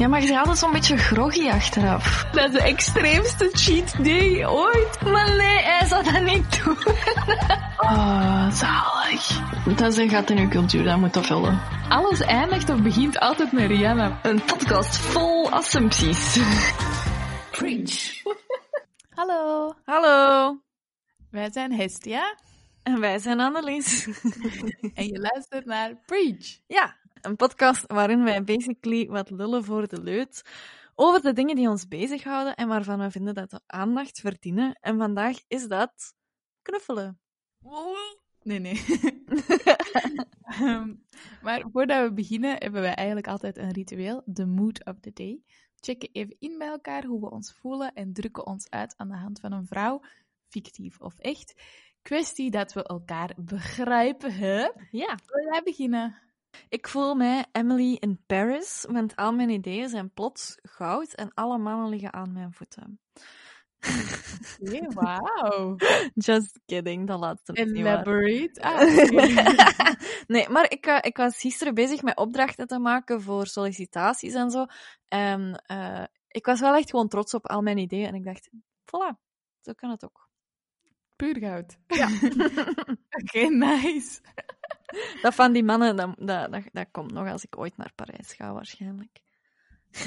Ja, maar je gaat altijd zo'n beetje groggy achteraf. Dat is de extreemste cheat day ooit. Maar nee, hij zou dat niet doen. Oh, zalig. Dat is een gat in uw cultuur, dat moet dat vullen. Alles eindigt of begint altijd met Rihanna. Een podcast vol assumpties. Preach. Hallo. Hallo. Wij zijn Hestia. En wij zijn Annelies. en je luistert naar Preach. Ja, een podcast waarin wij basically wat lullen voor de leut over de dingen die ons bezighouden en waarvan we vinden dat we aandacht verdienen. En vandaag is dat knuffelen. Nee, nee. um, maar voordat we beginnen, hebben wij eigenlijk altijd een ritueel, de mood of the day. Checken even in bij elkaar hoe we ons voelen en drukken ons uit aan de hand van een vrouw, fictief of echt. Kwestie dat we elkaar begrijpen, hè? Ja. Wil jij beginnen? Ik voel mij Emily in Paris, want al mijn ideeën zijn plots goud en alle mannen liggen aan mijn voeten. Okay, wauw. Just kidding, dat laatste. Elaborate. Ah, nee, maar ik, uh, ik was gisteren bezig met opdrachten te maken voor sollicitaties en zo. En uh, ik was wel echt gewoon trots op al mijn ideeën. En ik dacht, voilà, zo kan het ook. Puur goud. Ja. Oké, okay, nice. Dat van die mannen, dat, dat, dat, dat komt nog als ik ooit naar Parijs ga, waarschijnlijk.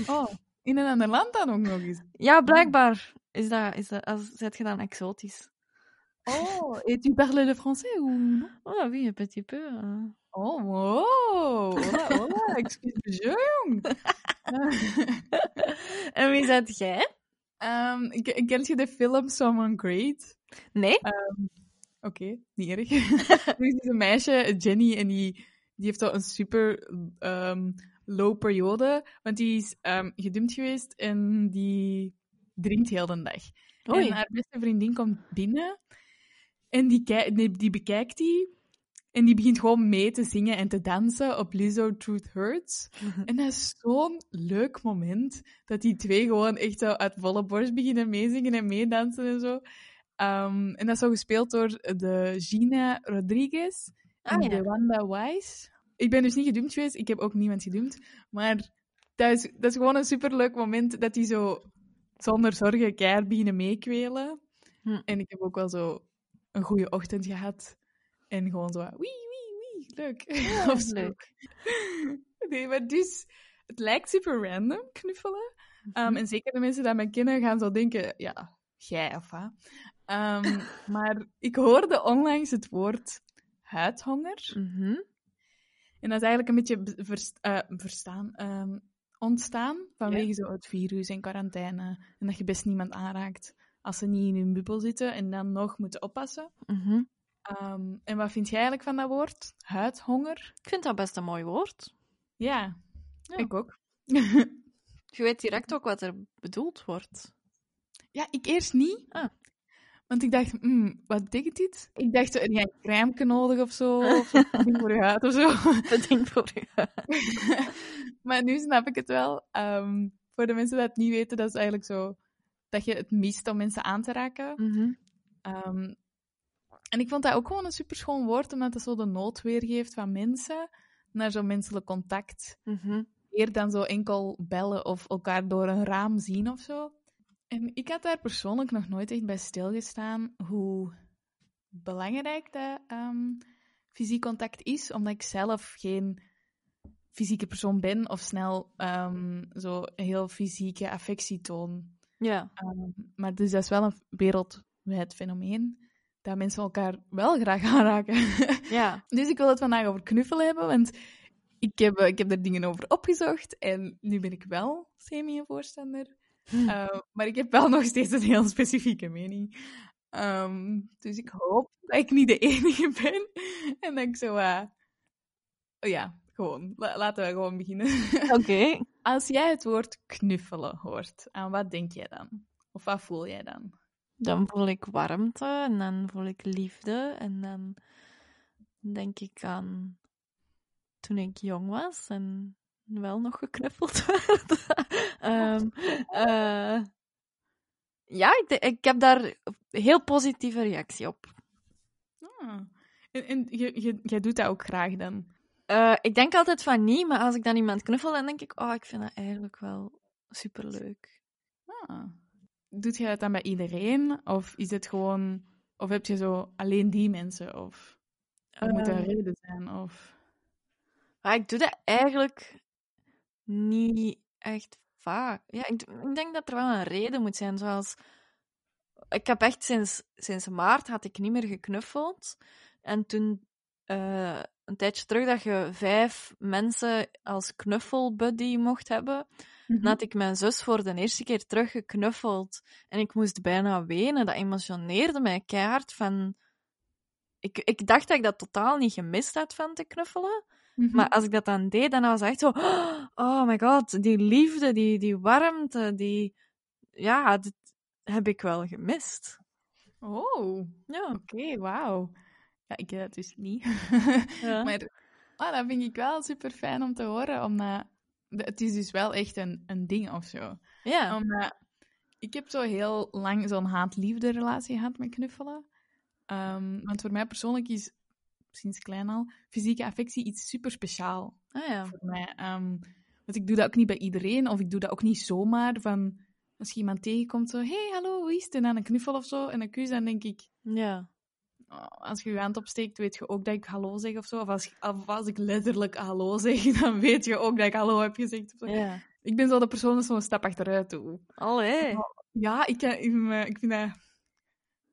Oh, in een ander land dan ook nog eens? Ja, blijkbaar. Is dat, is dat, als, zet je dan exotisch? Oh, et tu parles le français ou non? Oh oui, un petit peu. Uh... Oh, wow. Hola, hola. Excuse me, jong. en wie zet jij? Um, ken je de film Someone Great? Nee. Um, Oké, okay, niet erg. er is een meisje, Jenny, en die, die heeft al een super um, low periode, want die is um, gedumpt geweest en die drinkt heel de dag. Oei. En haar beste vriendin komt binnen en die, die, die bekijkt die en die begint gewoon mee te zingen en te dansen op Lizzo Truth Hurts. en dat is zo'n leuk moment, dat die twee gewoon echt zo uit volle borst beginnen meezingen en meedansen en zo. Um, en dat is zo gespeeld door de Gina Rodriguez en Ah, ja. de Wanda Wise. Ik ben dus niet gedumpt geweest, ik heb ook niemand gedumpt. Maar dat is, dat is gewoon een superleuk moment dat die zo zonder zorgen keihard beginnen meekwelen. Hm. En ik heb ook wel zo een goede ochtend gehad. En gewoon zo, wee, wee, wee, leuk. Ja, Of zo. leuk. Nee, maar dus, het lijkt super random, knuffelen. Um, Mhm. en zeker de mensen die mij kennen gaan zo denken, ja, jij of wat. Um, maar ik hoorde onlangs het woord huidhonger. Mhm. En dat is eigenlijk een beetje verst- eh, verstaan, um, ontstaan vanwege zo het virus en quarantaine. En dat je best niemand aanraakt als ze niet in hun bubbel zitten en dan nog moeten oppassen. Mhm. Um, en wat vind jij eigenlijk van dat woord? Huidhonger? Ik vind dat best een mooi woord. Ja, Ja. ik ook. Je weet direct ook wat er bedoeld wordt. ja, ik eerst niet. Ah. Want ik dacht, hmm, wat betekent dit? Ik dacht, heb jij een crème nodig of zo? Of ding voor je huid of zo? Dat ding voor je. maar nu snap ik het wel. Um, voor de mensen die het niet weten, dat is eigenlijk zo dat je het mist om mensen aan te raken. Mhm. Um, en ik vond dat ook gewoon een super schoon woord, omdat het zo de nood weergeeft van mensen naar zo'n menselijk contact. Mhm. Meer dan zo enkel bellen of elkaar door een raam zien of zo. En ik had daar persoonlijk nog nooit echt bij stilgestaan hoe belangrijk dat um, fysiek contact is, omdat ik zelf geen fysieke persoon ben of snel um, zo heel fysieke affectie toon. Ja. Um, maar dus dat is wel een wereldwijd fenomeen, dat mensen elkaar wel graag aanraken. Ja. dus ik wil het vandaag over knuffelen hebben, want ik heb, ik heb er dingen over opgezocht en nu ben ik wel semi een voorstander. Uh, maar ik heb wel nog steeds een heel specifieke mening. Um, dus ik hoop dat ik niet de enige ben. En dat ik zo... Uh... Oh ja, gewoon. La laten we gewoon beginnen. Oké. Okay. Als jij het woord knuffelen hoort, aan wat denk jij dan? Of wat voel jij dan? Dan voel ik warmte en dan voel ik liefde en dan denk ik aan toen ik jong was en wel nog geknuffeld werd. um, uh, ja, ik, ik, heb daar een heel positieve reactie op. Ah. En, en jij doet dat ook graag dan? Eh, ik denk altijd van niet, maar als ik dan iemand knuffel, dan denk ik, oh, ik vind dat eigenlijk wel superleuk. Ah. Doet jij dat dan bij iedereen? Of is het gewoon... Of heb je zo alleen die mensen? Of er moet een Eh, reden zijn? Of... Maar ik doe dat eigenlijk niet echt vaak. Ja, ik, ik denk dat er wel een reden moet zijn, zoals... Ik heb echt sinds, sinds maart had ik niet meer geknuffeld. En toen, eh, een tijdje terug, dat je vijf mensen als knuffelbuddy mocht hebben, dan had ik mijn zus voor de eerste keer terug geknuffeld. En ik moest bijna wenen. Dat emotioneerde mij keihard van... Ik, ik dacht dat ik dat totaal niet gemist had van te knuffelen. Mhm. Maar als ik dat dan deed, dan was het echt zo... Oh my god, die liefde, die, die warmte, die... Ja, dat heb ik wel gemist. Oh, Ja. oké, wauw. Ja, ik heb dat dus niet. Ja. maar ah, dat vind ik wel super fijn om te horen, omdat het is dus wel echt een, een ding of zo. Ja. Omdat ik heb zo heel lang zo'n haat-liefde relatie gehad met knuffelen. Ehm, want voor mij persoonlijk is, sinds klein al, fysieke affectie iets super speciaal Ah ja. voor mij. Ehm, want ik doe dat ook niet bij iedereen, of ik doe dat ook niet zomaar van... Als je iemand tegenkomt, zo, hey, hallo, hoe is het? En dan een knuffel of zo, en een kus, dan denk ik... Ja. oh, als je je hand opsteekt, weet je ook dat ik hallo zeg of zo. Of als, of als ik letterlijk hallo zeg, dan weet je ook dat ik hallo heb gezegd. Of zo. Ja. Ik ben zo de persoon dat zo'n stap achteruit doe. Allee. Ja, ik, ik, me- ik vind dat...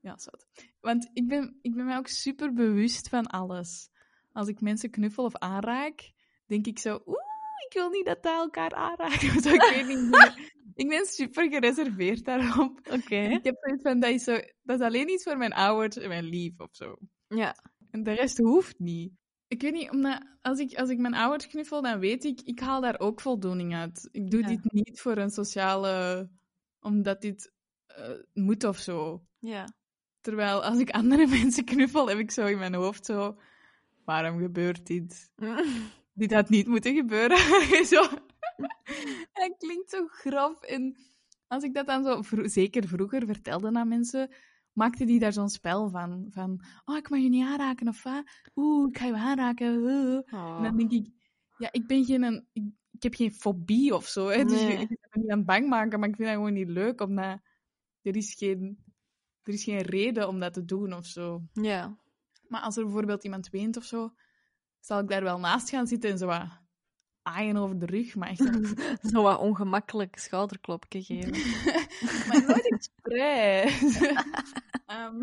Ja, zot. Want ik ben, ik ben mij ook super bewust van alles. Als ik mensen knuffel of aanraak, denk ik zo... Oeh, ik wil niet dat die elkaar aanraken. Zo, ik weet niet. Ik ben, ik ben super gereserveerd daarop. Oké. Ik heb zoiets van, dat is, zo, dat is alleen iets voor mijn ouders en mijn lief of zo. Ja. En de rest hoeft niet. Ik weet niet, omdat als ik, als ik mijn ouders knuffel, dan weet ik, ik haal daar ook voldoening uit. Ik doe Ja. dit niet voor een sociale... Omdat dit eh, moet of zo. Ja. Terwijl als ik andere mensen knuffel, heb ik zo in mijn hoofd zo... Waarom gebeurt dit? Dit had niet moeten gebeuren. zo. En dat klinkt zo grof. En als ik dat dan zo, vro- zeker vroeger, vertelde aan mensen, maakte die daar zo'n spel van. Van, oh, ik mag je niet aanraken, of wat? Oeh, ik ga je aanraken. uh." En dan denk ik, ja, ik ben geen... Een, ik, ik heb geen fobie of zo. Hè? Dus Nee. ik ben me niet aan het bang maken, maar ik vind dat gewoon niet leuk, omdat er is geen... Er is geen reden om dat te doen of zo. Ja. Maar als er bijvoorbeeld iemand weent of zo, zal ik daar wel naast gaan zitten en zo wat aaien over de rug. Maar, echt, Zo wat ongemakkelijk schouderklopje geven. maar nooit expres. Ehm,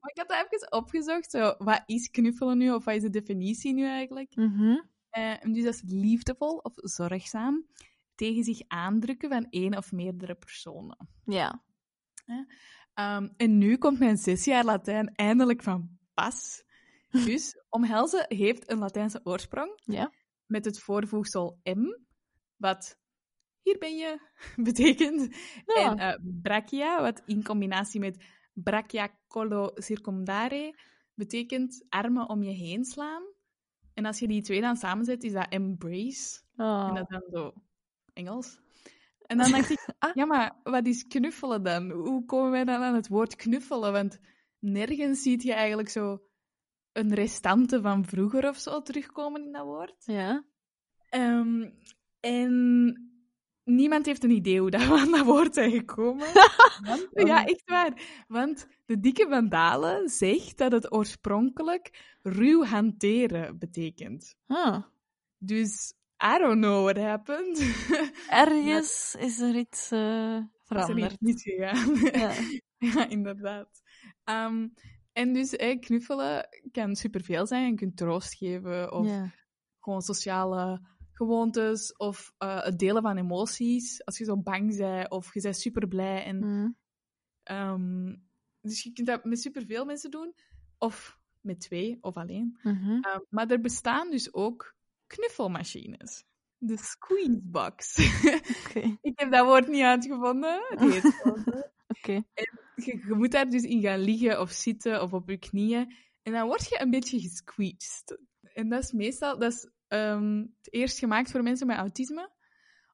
maar ik had dat even opgezocht. Zo, wat is knuffelen nu? Of wat is de definitie nu eigenlijk? Mhm. Eh, en dus dat is liefdevol of zorgzaam tegen zich aandrukken van één of meerdere personen. Ja. Ehm, en nu komt mijn zes jaar Latijn eindelijk van pas. Dus omhelzen heeft een Latijnse oorsprong Ja. met het voorvoegsel m, wat hier ben je betekent. Ja. En eh, brachia, wat in combinatie met brachia collo circumdare betekent armen om je heen slaan. En als je die twee dan samenzet, is dat embrace. Oh. En dat dan zo Engels. En dan dacht ik, Ah. ja, maar wat is knuffelen dan? Hoe komen wij dan aan het woord knuffelen? Want nergens ziet je eigenlijk zo een restante van vroeger of zo terugkomen in dat woord. Ja. Ehm, en niemand heeft een idee hoe dat we aan dat woord zijn gekomen. Want- ja, echt waar. Want de dikke vandalen zegt dat het oorspronkelijk ruw hanteren betekent. Ah. Dus I don't know what happened. Ergens is er iets eh, Is er veranderd. niet gegaan. Ja. ja, inderdaad. Ehm, en dus eh, knuffelen kan superveel zijn. Je kunt troost geven of Ja. gewoon sociale gewoontes of eh, het delen van emoties. Als je zo bang bent of je bent super blij. En, Mm. ehm, dus je kunt dat met superveel mensen doen. Of met twee of alleen. Mhm. Ehm, maar er bestaan dus ook knuffelmachines. De squeezebox. Ik heb dat woord niet uitgevonden. Het heet. Oké. je, je moet daar dus in gaan liggen of zitten of op je knieën. En dan word je een beetje gesqueezed. En dat is meestal dat is, ehm, het eerst gemaakt voor mensen met autisme.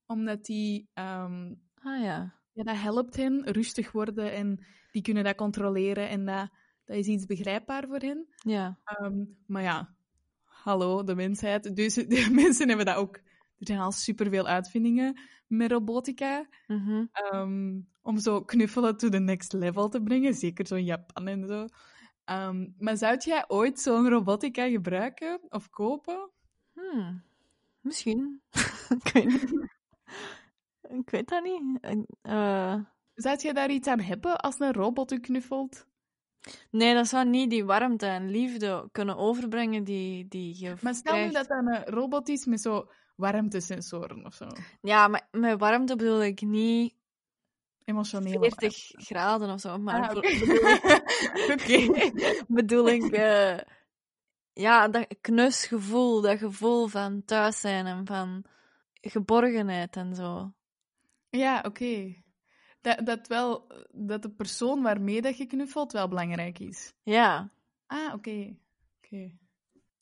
Omdat die, ehm, Ah ja. ja, dat helpt hen rustig worden en die kunnen dat controleren. En dat, dat is iets begrijpbaar voor hen. Ja. Ehm, maar ja, hallo, de mensheid. Dus de mensen hebben dat ook. Er zijn al superveel uitvindingen met robotica. Mhm. ehm, om zo knuffelen to the next level te brengen. Zeker zo in Japan en zo. Ehm, maar zou jij ooit zo'n robotica gebruiken of kopen? Hmm. Misschien. ik, weet niet. ik weet dat niet. Eh, Zou jij daar iets aan hebben als een robot u knuffelt? Nee, dat zou niet die warmte en liefde kunnen overbrengen die, die je Maar stel nu dat dat een robot is met zo warmtesensoren of zo. Ja, maar met warmte bedoel ik niet Emotioneel. 40 graden of zo, maar Ah, oké. bedoel ik, bedoel ik eh, ja, dat knusgevoel, dat gevoel van thuis zijn en van geborgenheid en zo. Ja, oké. Dat, dat, wel, dat de persoon waarmee dat je knuffelt wel belangrijk is. Ja, Ah, oké. oké.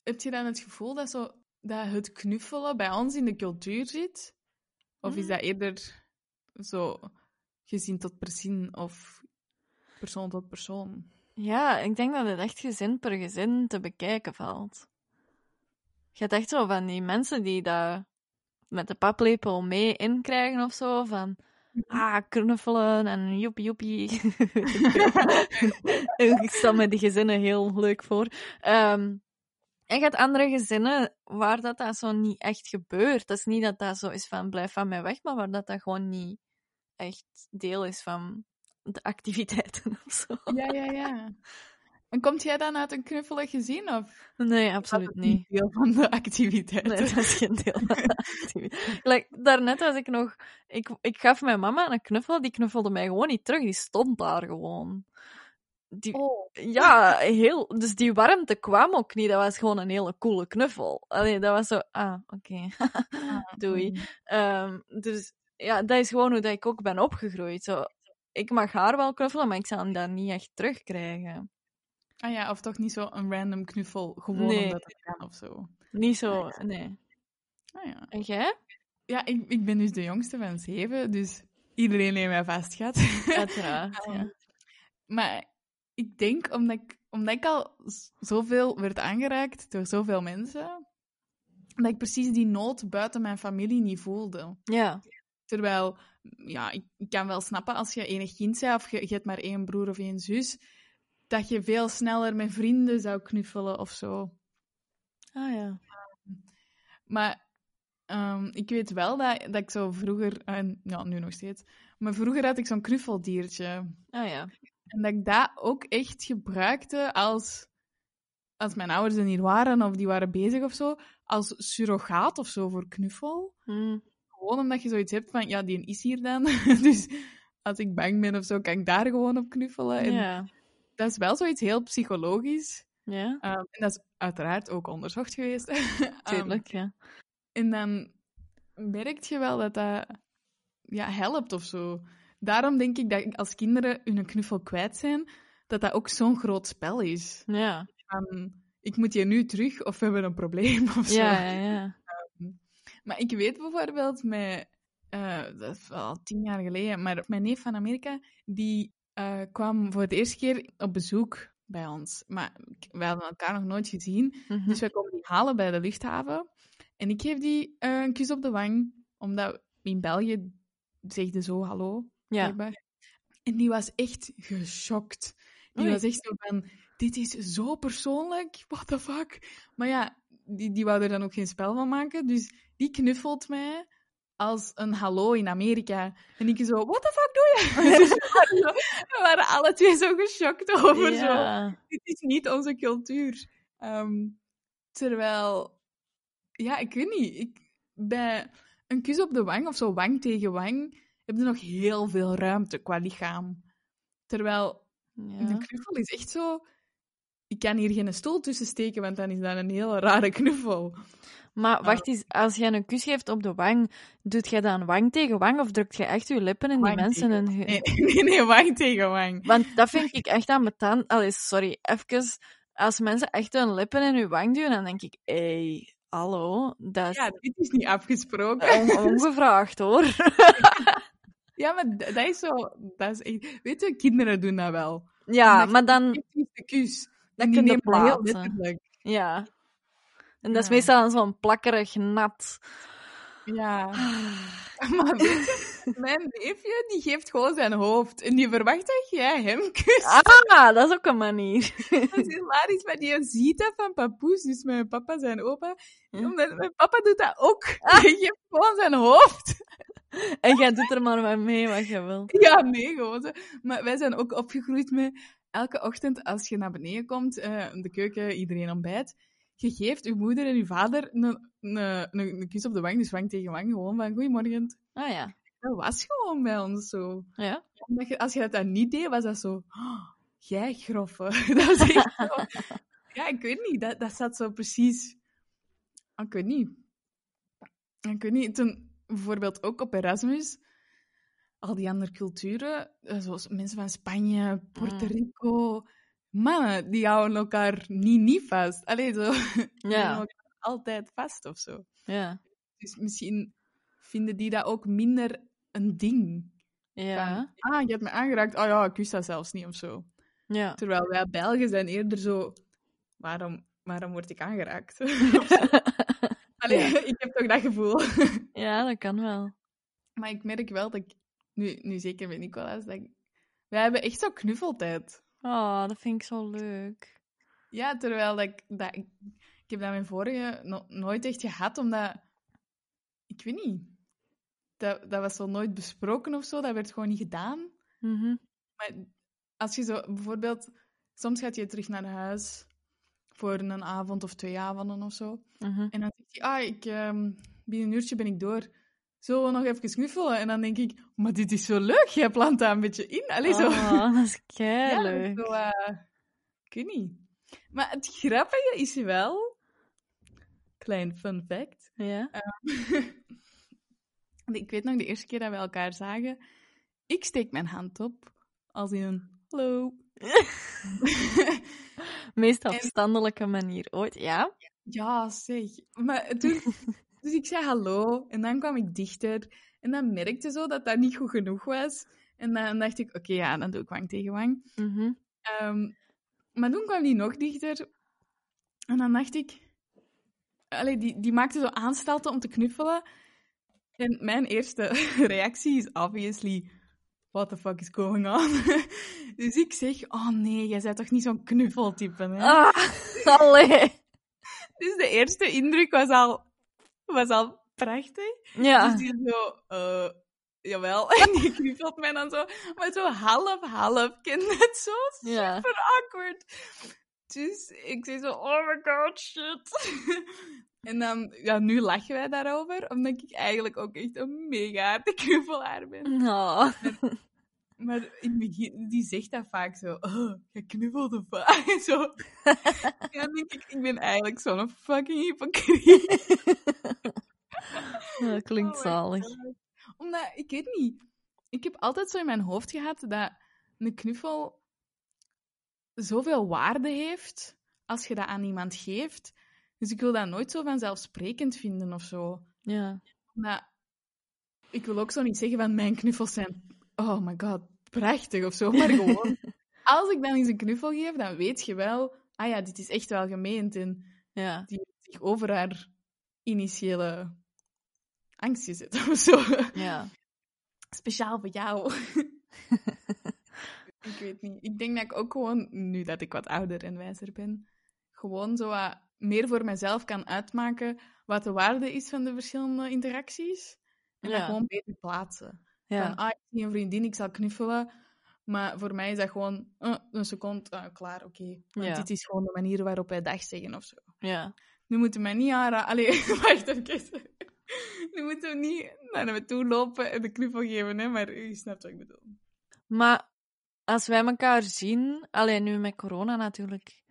Heb je dan het gevoel dat, zo, dat het knuffelen bij ons in de cultuur zit? Of is Mm. dat eerder zo gezin tot persoon of persoon tot persoon? ja, ik denk dat het echt gezin per gezin te bekijken valt. Je hebt echt zo van die mensen die dat met de paplepel mee inkrijgen of zo, van ah, knuffelen en joepie joepie. ik stel me die gezinnen heel leuk voor. Ehm, en hebt andere gezinnen waar dat, dat zo niet echt gebeurt. Dat is niet dat dat zo is van blijf van mij weg, maar waar dat, dat gewoon niet echt deel is van de activiteiten of zo. Ja, ja, ja. En komt jij dan uit een knuffelig gezin? Of Nee, absoluut het niet. deel van de activiteit? Nee, dat is geen deel van de activiteit. Like, daarnet was ik nog... Ik, ik gaf mijn mama een knuffel, die knuffelde mij gewoon niet terug. Die stond daar gewoon. Die, Oh. Ja, heel... Dus die warmte kwam ook niet. Dat was gewoon een hele coole knuffel. Allee, dat was zo... Ah, oké. Doei. Mm. Ehm, dus ja, dat is gewoon hoe dat ik ook ben opgegroeid. Zo, ik mag haar wel knuffelen, maar ik zal hem dan niet echt terugkrijgen. Ah ja, of toch niet zo een random knuffel, gewoon Nee. omdat het kan of zo. Niet zo... Nee. Ah ja. En jij? Ja, ik, ik ben dus de jongste van zeven, dus iedereen heeft mij vastgehad. Uiteraard, Um, ja. Maar ik denk, omdat ik, omdat ik al zoveel werd aangeraakt door zoveel mensen, dat ik precies die nood buiten mijn familie niet voelde. Ja. Terwijl, ja, ik, ik kan wel snappen als je enig kind bent of je, je hebt maar één broer of één zus, dat je veel sneller met vrienden zou knuffelen of zo. Ah ja. Maar ehm, ik weet wel dat, dat ik zo vroeger, en ja, nu nog steeds, maar vroeger had ik zo'n knuffeldiertje. Ah ja. En dat ik dat ook echt gebruikte als, als mijn ouders er niet waren of die waren bezig of zo, als surrogaat of zo voor knuffel. Hm. Gewoon omdat je zoiets hebt van, ja, die is hier dan. dus als ik bang ben of zo, kan ik daar gewoon op knuffelen. En Ja. Dat is wel zoiets heel psychologisch. Ja, Ehm, en dat is uiteraard ook onderzocht geweest. Ehm, tuurlijk, ja. En dan merk je wel dat dat ja, helpt of zo. Daarom denk ik dat als kinderen hun knuffel kwijt zijn, dat dat ook zo'n groot spel is. Ja, Van, ik moet je nu terug of we hebben een probleem of zo. ja, ja. ja. Maar ik weet bijvoorbeeld met, eh, dat is wel tien jaar geleden, maar mijn neef van Amerika, die eh, kwam voor de eerste keer op bezoek bij ons. Maar wij hadden elkaar nog nooit gezien. Mhm. Dus wij komen die halen bij de luchthaven. En ik geef die eh, een kus op de wang, omdat in België zegde zo hallo. Ja. blijkbaar. En die was echt geschokt. Die Oei. was echt zo van, dit is zo persoonlijk, what the fuck. Maar ja, die, die wou er dan ook geen spel van maken, dus die knuffelt mij als een hallo in Amerika. En ik zo, what the fuck doe je? Dus we, waren zo- we waren alle twee zo geschokt over zo dit is niet onze cultuur. Ehm, terwijl, ja, ik weet niet. Ik, bij een kus op de wang of zo wang tegen wang heb je nog heel veel ruimte qua lichaam. Terwijl Ja. de knuffel is echt zo. Ik kan hier geen stoel tussen steken, want dan is dat een hele rare knuffel. Maar wacht eens, als jij een kus geeft op de wang, doet jij dan wang tegen wang of drukt je echt je lippen in die Wang mensen tegen- hun... Nee, nee, nee, wang tegen wang. Want dat vind ik echt ambetant. Allee, sorry, even. Als mensen echt hun lippen in hun wang duwen, dan denk ik, hé, hey, hallo, dat is Ja, dit is niet afgesproken. on- ongevraagd, hoor. Ja, maar dat is zo. Dat is echt, weet je, kinderen doen dat wel. Ja, maar dan... de kus. Dan kun je heel letterlijk. Ja. En dat is Ja. meestal zo'n plakkerig nat. Ja. Maar weet je, mijn neefje, die geeft gewoon zijn hoofd. En die verwacht dat jij hem kust. Ah, dat is ook een manier. Dat is hilarisch, maar die ziet dat van papoes, dus mijn papa, zijn opa. Hm. Omdat Mijn papa doet dat ook. Die geeft gewoon zijn hoofd. En jij doet er maar mee mee wat je wilt. Ja, nee, gewoon zo. Maar wij zijn ook opgegroeid met elke ochtend als je naar beneden komt, eh, in de keuken, iedereen ontbijt. Je geeft uw moeder en uw vader een, een, een, kus op de wang, dus wang tegen wang, gewoon van goeiemorgen. Ah ja. Dat was gewoon bij ons zo. Ja? Omdat je, als je dat dan niet deed, was dat zo... "Oh, jij groffe. dat is echt zo... Ja, ik weet niet. Dat, dat zat zo precies... Ik weet niet. Ik weet niet. Toen bijvoorbeeld ook op Erasmus... Al die andere culturen, eh, zoals mensen van Spanje, Puerto Mm. Rico... Mannen, die houden elkaar niet, niet vast. Allee, zo... Die Ja. altijd vast of zo. Ja. Dus misschien vinden die dat ook minder een ding. Ja. Van, ah, je hebt me aangeraakt. Oh ja, ik wist dat zelfs niet of zo. Ja. Terwijl wij Belgen zijn eerder zo... Waarom, waarom word ik aangeraakt? Allee, ik heb toch dat gevoel. Ja, dat kan wel. maar ik merk wel dat ik... Nu, nu zeker met Nicolaas, dat ik... Wij hebben echt zo knuffeltijd. Oh, dat vind ik zo leuk. Ja, terwijl dat ik... Dat ik, ik heb dat mijn vorige no- nooit echt gehad, omdat... Ik weet niet. Dat, dat was zo nooit besproken of zo. Dat werd gewoon niet gedaan. Mhm. Maar als je zo bijvoorbeeld, soms gaat je terug naar huis voor een avond of twee avonden of zo. Mhm. En dan zegt hij, ah, ik, ehm, binnen een uurtje ben ik door. Zullen we nog even knuffelen? En dan denk ik, maar dit is zo leuk, jij plant daar een beetje in. Allee, zo. Oh, dat is Ja, leuk. zo, eh, ik weet niet. Maar het grappige is wel, klein fun fact, Ja. ik weet nog de eerste keer dat we elkaar zagen, ik steek mijn hand op, als in een hallo. Meest En- afstandelijke manier ooit. Ja? Ja, zeg. Maar toen... Dus ik zei hallo, en dan kwam ik dichter. En dan merkte zo dat dat niet goed genoeg was. En dan dacht ik, oké, ja, dan doe ik wang tegen wang. Mhm. Ehm, maar toen kwam die nog dichter. En dan dacht ik... Allee, die, die maakte zo aanstalten om te knuffelen. En mijn eerste reactie is obviously... What the fuck is going on? dus ik zeg, oh nee, jij bent toch niet zo'n knuffeltype, hè? Ah, allee. Dus de eerste indruk was al, was al prachtig. Ja. Dus die zo, eh, jawel. En die knuffelt mij dan zo. Maar zo half, half. Ken je het zo? Ja. Super awkward. Dus ik zei zo, oh my god, shit. En dan, ja, nu lachen wij daarover. Omdat ik eigenlijk ook echt een mega harde knuffelaar ben. Oh. Maar in het begin, die zegt dat vaak zo. Oh, je knuffelde vaak. Zo. Ja, dan denk ik, ik ben eigenlijk zo'n fucking hypocriet. Dat klinkt Oh zalig. Omdat, ik weet niet. Ik heb altijd zo in mijn hoofd gehad dat een knuffel zoveel waarde heeft als je dat aan iemand geeft. Dus ik wil dat nooit zo vanzelfsprekend vinden of zo. Ja. Maar ik wil ook zo niet zeggen van mijn knuffels zijn, oh my god, prachtig of zo. Maar gewoon, als ik dan eens een knuffel geef, dan weet je wel, ah ja, dit is echt wel gemeend. En Ja. die heeft zich over haar initiële angst gezet of zo. Ja. Speciaal voor jou. ik weet niet. Ik denk dat ik ook gewoon, nu dat ik wat ouder en wijzer ben, gewoon zo wat meer voor mezelf kan uitmaken wat de waarde is van de verschillende interacties. En dat Ja. gewoon beter plaatsen. Ja. Van, ah, ik zie een vriendin, ik zal knuffelen. Maar voor mij is dat gewoon eh, een seconde, ah, klaar, oké. Want Ja. dit is gewoon de manier waarop wij dag zeggen of zo. Ja. Nu moeten we niet aanraden. Allee, wacht even. Nu moeten we niet naar me toe lopen en de knuffel geven, hè, maar u snapt wat ik bedoel. Maar als wij elkaar zien, alleen nu met corona natuurlijk,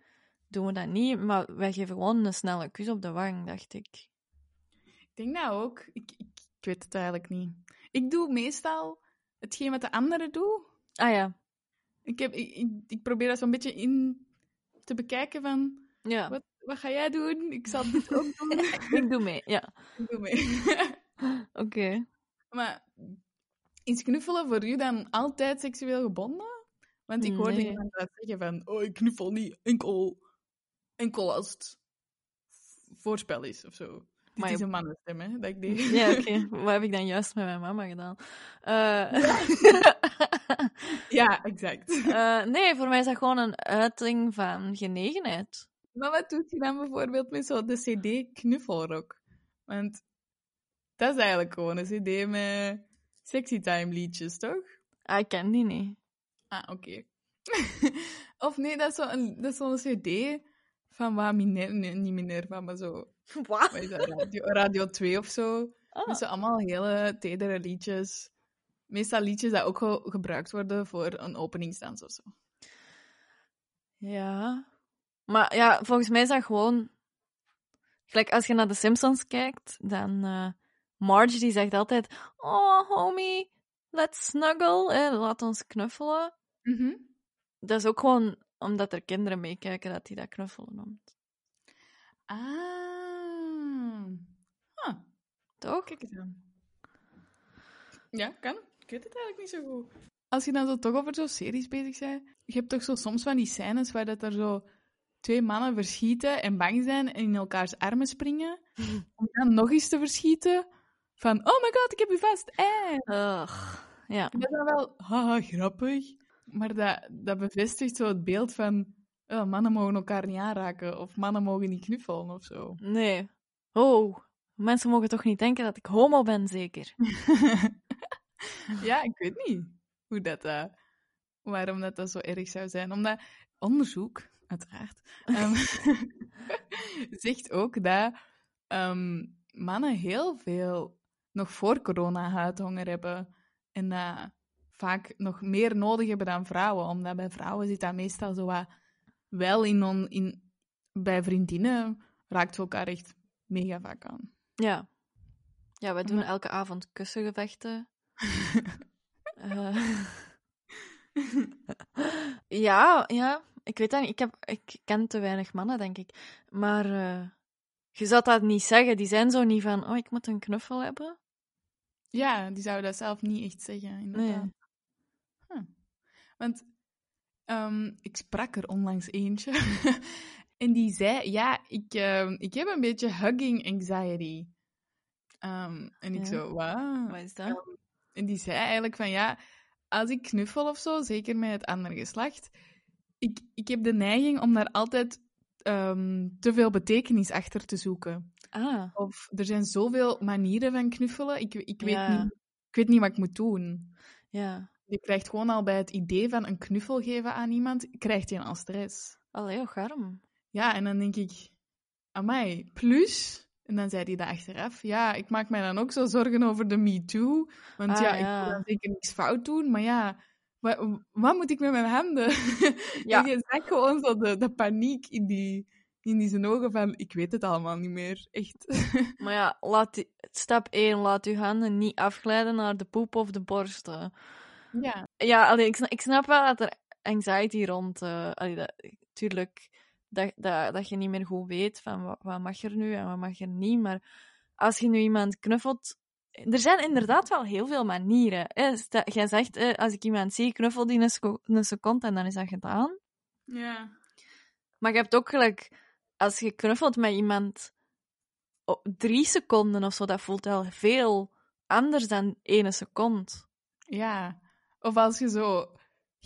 doen we dat niet, maar wij geven gewoon een snelle kus op de wang, dacht ik. Ik denk dat ook. Ik, ik, ik weet het eigenlijk niet. Ik doe meestal hetgeen wat de anderen doen. Ah ja. Ik, heb, ik, ik, ik probeer dat zo'n beetje in te bekijken van... Ja. Wat, wat ga jij doen? Ik zal dit ook doen. Ik doe mee, ja. Ik doe mee. Oké. maar is knuffelen voor u dan altijd seksueel gebonden? Want ik hoorde Nee. iemand dat zeggen van... Oh, ik knuffel niet enkel, enkel als het voorspel is of zo. Dit Maar is een mannenstem, hè, dat ik deed. Ja, oké. Wat heb ik dan juist met mijn mama gedaan? Eh, Ja, exact. eh, nee, voor mij is dat gewoon een uiting van genegenheid. Maar wat doet je dan bijvoorbeeld met zo de CD Knuffelrock? Want dat is eigenlijk gewoon een CD met sexy time liedjes, toch? Ah, ik ken die niet. Ah, oké. of nee, dat is zo'n dat is zo'n CD van wat Miner, nee, niet Minerva, maar zo. Wat? Wat is dat? Radio, Radio 2 of zo. Ah. Dus zo allemaal hele tedere liedjes. Meestal liedjes dat ook ge- gebruikt worden voor een openingsdans of zo. Ja. Maar ja, volgens mij is dat gewoon... Gelijk, als je naar de Simpsons kijkt, dan... eh Marge, die zegt altijd... Oh, homie, let's snuggle. Eh, laat ons knuffelen. Dat is ook gewoon omdat er kinderen meekijken dat hij dat knuffelen noemt. Ah. Toch? Kijk eens aan. Ja, kan. Ik weet het eigenlijk niet zo goed. Als je dan zo toch over zo'n series bezig bent, je hebt toch zo soms van die scènes waar dat er zo twee mannen verschieten en bang zijn en in elkaars armen springen, om dan nog eens te verschieten van, oh my god, ik heb u vast, eh. Ugh. Ja. Dat is dan wel, haha, grappig. Maar dat, dat bevestigt zo het beeld van, oh, mannen mogen elkaar niet aanraken, of mannen mogen niet knuffelen, of zo. Nee. Oh, mensen mogen toch niet denken dat ik homo ben, zeker? ja, ik weet niet hoe dat, eh, waarom dat, dat zo erg zou zijn. Omdat onderzoek, uiteraard, ehm, zegt ook dat ehm, mannen heel veel nog voor corona huidhonger hebben. En dat vaak nog meer nodig hebben dan vrouwen. Omdat bij vrouwen zit dat meestal zo wat wel in, on, in bij vriendinnen raakt elkaar echt mega vaak aan. Ja. Ja, wij doen Maar- elke avond kussengevechten. Eh. ja, ja. Ik weet dat niet. Ik, heb, ik ken te weinig mannen, denk ik. Maar eh, je zou dat niet zeggen. Die zijn zo niet van, oh, ik moet een knuffel hebben. Ja, die zouden dat zelf niet echt zeggen, inderdaad. Nee. Huh. Want ehm, ik sprak er onlangs eentje. En die zei, ja, ik, ehm, ik heb een beetje hugging anxiety. Ehm, en ik Ja. zo, wauw. Wat is dat? En die zei eigenlijk van, ja, als ik knuffel of zo, zeker met het andere geslacht, ik, ik heb de neiging om daar altijd ehm, te veel betekenis achter te zoeken. Ah, Of er zijn zoveel manieren van knuffelen, ik, ik, weet, Ja. niet, ik weet niet wat ik moet doen. ja. Je krijgt gewoon al bij het idee van een knuffel geven aan iemand, krijgt je al stress. Allee, oh, garm. Ja, en dan denk ik, amai, plus... En dan zei hij dat achteraf. Ja, ik maak mij dan ook zo zorgen over de Me Too. Want Ah, ja, ik wil dan zeker niks fout doen. Maar ja, wat, wat moet ik met mijn handen? Ja. En je zag gewoon zo de, de paniek in die, in die zijn ogen van... Ik weet het allemaal niet meer. Echt. Maar ja, laat stap 1, laat uw handen niet afglijden naar de poep of de borsten. ja. Ja, allee, ik, snap, ik snap wel dat er anxiety rond... allee, dat, tuurlijk, dat, dat, dat je niet meer goed weet van wat, wat mag er nu en wat mag er niet. Maar als je nu iemand knuffelt... Er zijn inderdaad wel heel veel manieren. Jij zegt, als ik iemand zie, knuffel die een, seco- een seconde en dan is dat gedaan. Ja. Maar je hebt ook gelijk, als je knuffelt met iemand drie seconden of zo, dat voelt wel veel anders dan ene seconde. Ja. Of als je zo...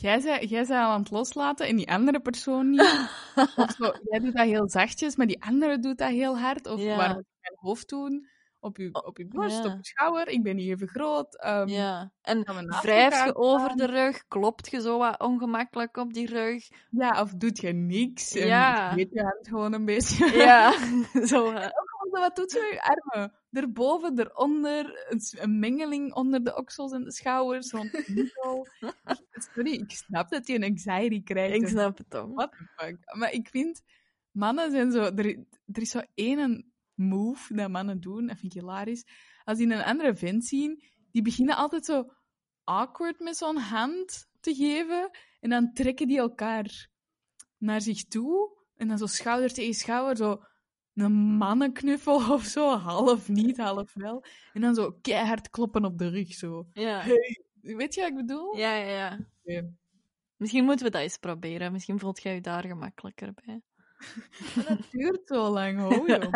Jij zei, jij zei al aan het loslaten en die andere persoon niet. Of zo, jij doet dat heel zachtjes, maar die andere doet dat heel hard. Of Ja. waar moet ik mijn hoofd doen? Op je, op je borst, ja. op je schouder. Ik ben niet even groot. ehm, Ja. En wrijf je over de rug, klopt je zo wat ongemakkelijk op die rug. Ja, of doet je niks. En Ja. je hand gewoon een beetje. Ja, zo. Wat doet je met je armen? Erboven, eronder, een, mengeling onder de oksels en de schouders. Zo'n middel. Sorry, ik snap dat je een anxiety krijgt. Ik snap het toch. What the fuck? Maar ik vind, mannen zijn zo... Er, er is zo één move dat mannen doen, dat vind ik hilarisch. Als die een andere vent zien, die beginnen altijd zo awkward met zo'n hand te geven. En dan trekken die elkaar naar zich toe. En dan zo schouder tegen schouder, zo een mannenknuffel of zo. Half niet, half wel. En dan zo keihard kloppen op de rug, zo. Ja. Hey, weet je wat ik bedoel? Ja, ja, ja. Misschien moeten we dat eens proberen. Misschien voelt jij je daar gemakkelijker bij. Dat duurt zo lang, ho, joh.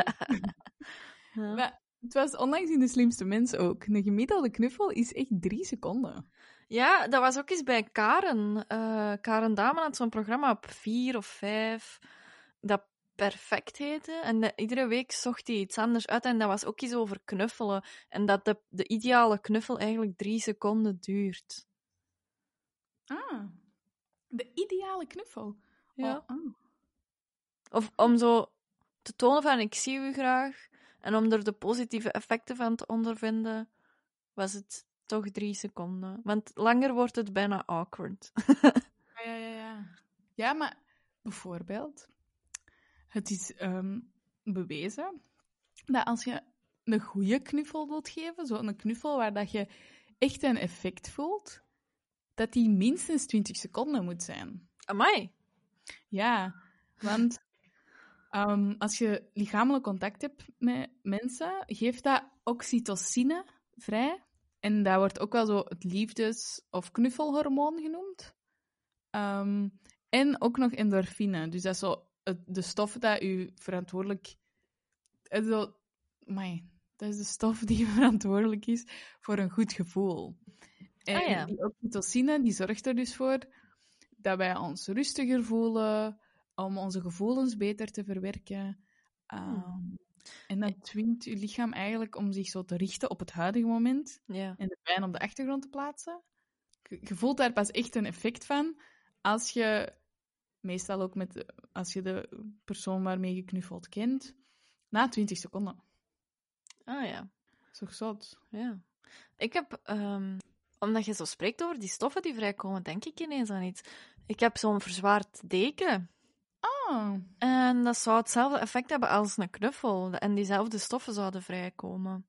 Ja. Maar het was onlangs in De Slimste Mens ook. Een gemiddelde knuffel is echt drie seconden. Ja, dat was ook eens bij Karen. Eh, Karen Damen had zo'n programma op vier of vijf dat perfect heette. En de- iedere week zocht hij iets anders uit. En dat was ook iets over knuffelen. En dat de, de ideale knuffel eigenlijk drie seconden duurt. Ah. De ideale knuffel. Ja. Oh, ah. Of om zo te tonen van ik zie u graag. En om er de positieve effecten van te ondervinden, was het toch drie seconden. Want langer wordt het bijna awkward. Ja, ja, ja. Ja, maar bijvoorbeeld, het is ehm, bewezen dat als je een goede knuffel wilt geven, zo'n knuffel waar dat je echt een effect voelt, dat die minstens 20 seconden moet zijn. Amai. Ja, want ehm, als je lichamelijk contact hebt met mensen, geeft dat oxytocine vrij. En dat wordt ook wel zo het liefdes- of knuffelhormoon genoemd. Ehm, en ook nog endorfine. Dus dat is zo het- de stof dat u verantwoordelijk... Zo, dat is de stof die verantwoordelijk is voor een goed gevoel. En Ah, ja. die oxytocine die zorgt er dus voor dat wij ons rustiger voelen, om onze gevoelens beter te verwerken. Ehm, en dat dwingt je lichaam eigenlijk om zich zo te richten op het huidige moment Ja. en de pijn op de achtergrond te plaatsen. Je voelt daar pas echt een effect van als je, meestal ook met, als je de persoon waarmee je knuffelt kent, na 20 seconden. Ah ja. Toch zot? Ja. Ik heb, ehm, omdat je zo spreekt over die stoffen die vrijkomen, denk ik ineens aan iets. Ik heb zo'n verzwaard deken. Ah, En dat zou hetzelfde effect hebben als een knuffel. En diezelfde stoffen zouden vrijkomen.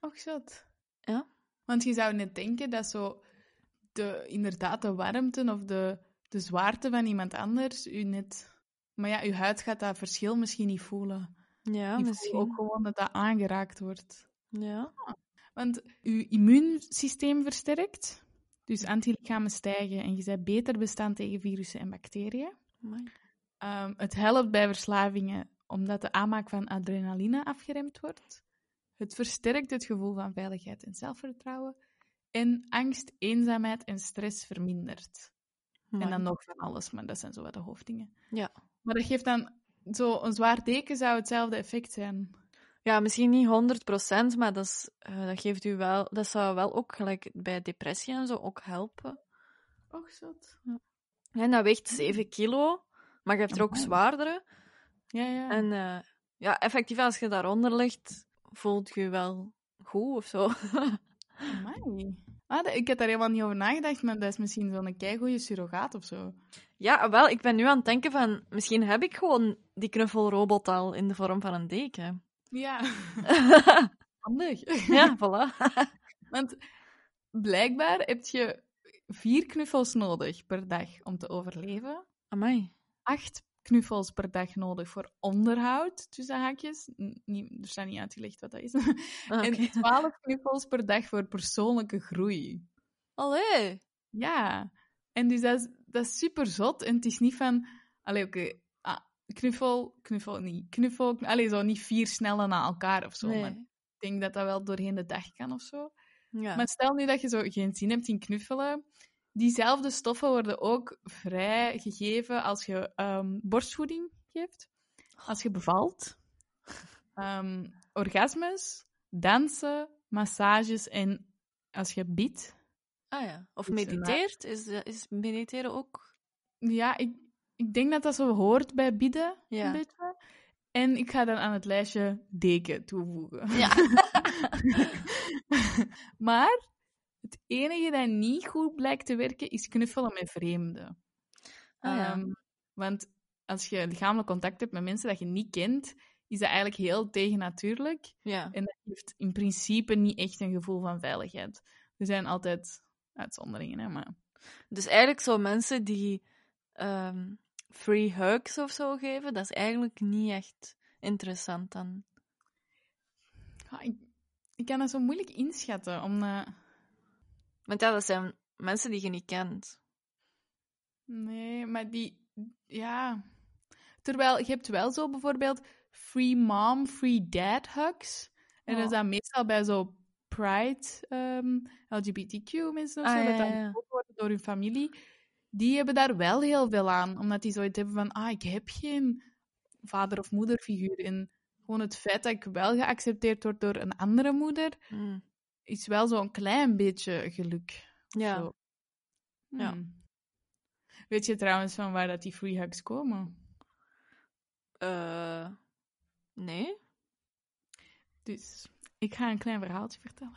och zot. Ja? Want je zou net denken dat zo de, inderdaad de warmte of de, de zwaarte van iemand anders u net... Maar ja, uw huid gaat dat verschil misschien niet voelen. Ja, misschien. ook gewoon dat dat aangeraakt wordt. Ja. Want uw immuunsysteem versterkt, dus antilichamen stijgen en je bent beter bestand tegen virussen en bacteriën. Ehm, het helpt bij verslavingen omdat de aanmaak van adrenaline afgeremd wordt. Het versterkt het gevoel van veiligheid en zelfvertrouwen. En angst, eenzaamheid en stress vermindert. Amai. En dan nog van alles, maar dat zijn zo wat de hoofddingen. Ja. Maar dat geeft dan... Zo een zwaar deken zou hetzelfde effect zijn. Ja, misschien niet 100%, maar dat, is, eh, dat geeft u wel... Dat zou wel ook gelijk bij depressie en zo ook helpen. Och, zot. En dat weegt 7 kilo, maar je hebt er ook zwaardere. Ja, ja. En eh, ja, effectief, als je daaronder ligt, voelt je je wel goed of zo. Amai. Ah, ik heb daar helemaal niet over nagedacht, maar dat is misschien zo'n keigoeie surrogaat of zo. ja, wel, ik ben nu aan het denken van... Misschien heb ik gewoon die knuffelrobot al in de vorm van een deken. Ja. Handig. ja, voilà. Want blijkbaar heb je vier knuffels nodig per dag om te overleven. Amai. Acht knuffels per dag nodig voor onderhoud, tussen haakjes. Niet, er staat niet uitgelegd wat dat is. Ah. En twaalf knuffels per dag voor persoonlijke groei. Allee. Ja. En dus dat is, dat is super zot. En het is niet van... Allee, oké. ah, knuffel, knuffel niet. Knuffel, kn- allee, zo niet vier snelle na elkaar of zo. Maar Nee. ik denk dat dat wel doorheen de dag kan of zo. Ja. Maar stel nu dat je zo geen zin hebt in knuffelen. Diezelfde stoffen worden ook vrijgegeven als je ehm, borstvoeding geeft. Als je bevalt. Ehm, orgasmes, dansen, massages en als je bidt. Ah ja. Of Dus, eh, mediteert. Is, de- is mediteren ook... Ja, ik, ik denk dat dat zo hoort bij bidden. Ja. Een beetje. En ik ga dan aan het lijstje deken toevoegen. Ja. maar het enige dat niet goed blijkt te werken is knuffelen met vreemden. Ah, ja. Ehm, want als je lichamelijk contact hebt met mensen dat je niet kent, is dat eigenlijk heel tegennatuurlijk. ja. En dat geeft in principe niet echt een gevoel van veiligheid. Er zijn altijd uitzonderingen, hè, maar... Dus eigenlijk zo mensen die ehm, free hugs of zo geven, dat is eigenlijk niet echt interessant dan. Ja, ik, ik kan dat zo moeilijk inschatten, omdat... Want ja, dat zijn mensen die je niet kent. Nee, maar die... Ja... Terwijl je hebt wel zo bijvoorbeeld free mom, free dad hugs. En dat is dan meestal bij zo pride, ehm, LGBTQ mensen of Ah, zo, ja, dat dan ja, ja. gevolgd worden door hun familie. Die hebben daar wel heel veel aan, omdat die zoiets hebben van, ah, ik heb geen vader- of moederfiguur. En gewoon het feit dat ik wel geaccepteerd word door een andere moeder, Mm. Is wel zo'n klein beetje geluk. Ja. zo. Ja. Hmm. Weet je trouwens van waar dat die free hugs komen? Eh, nee? Dus ik ga een klein verhaaltje vertellen.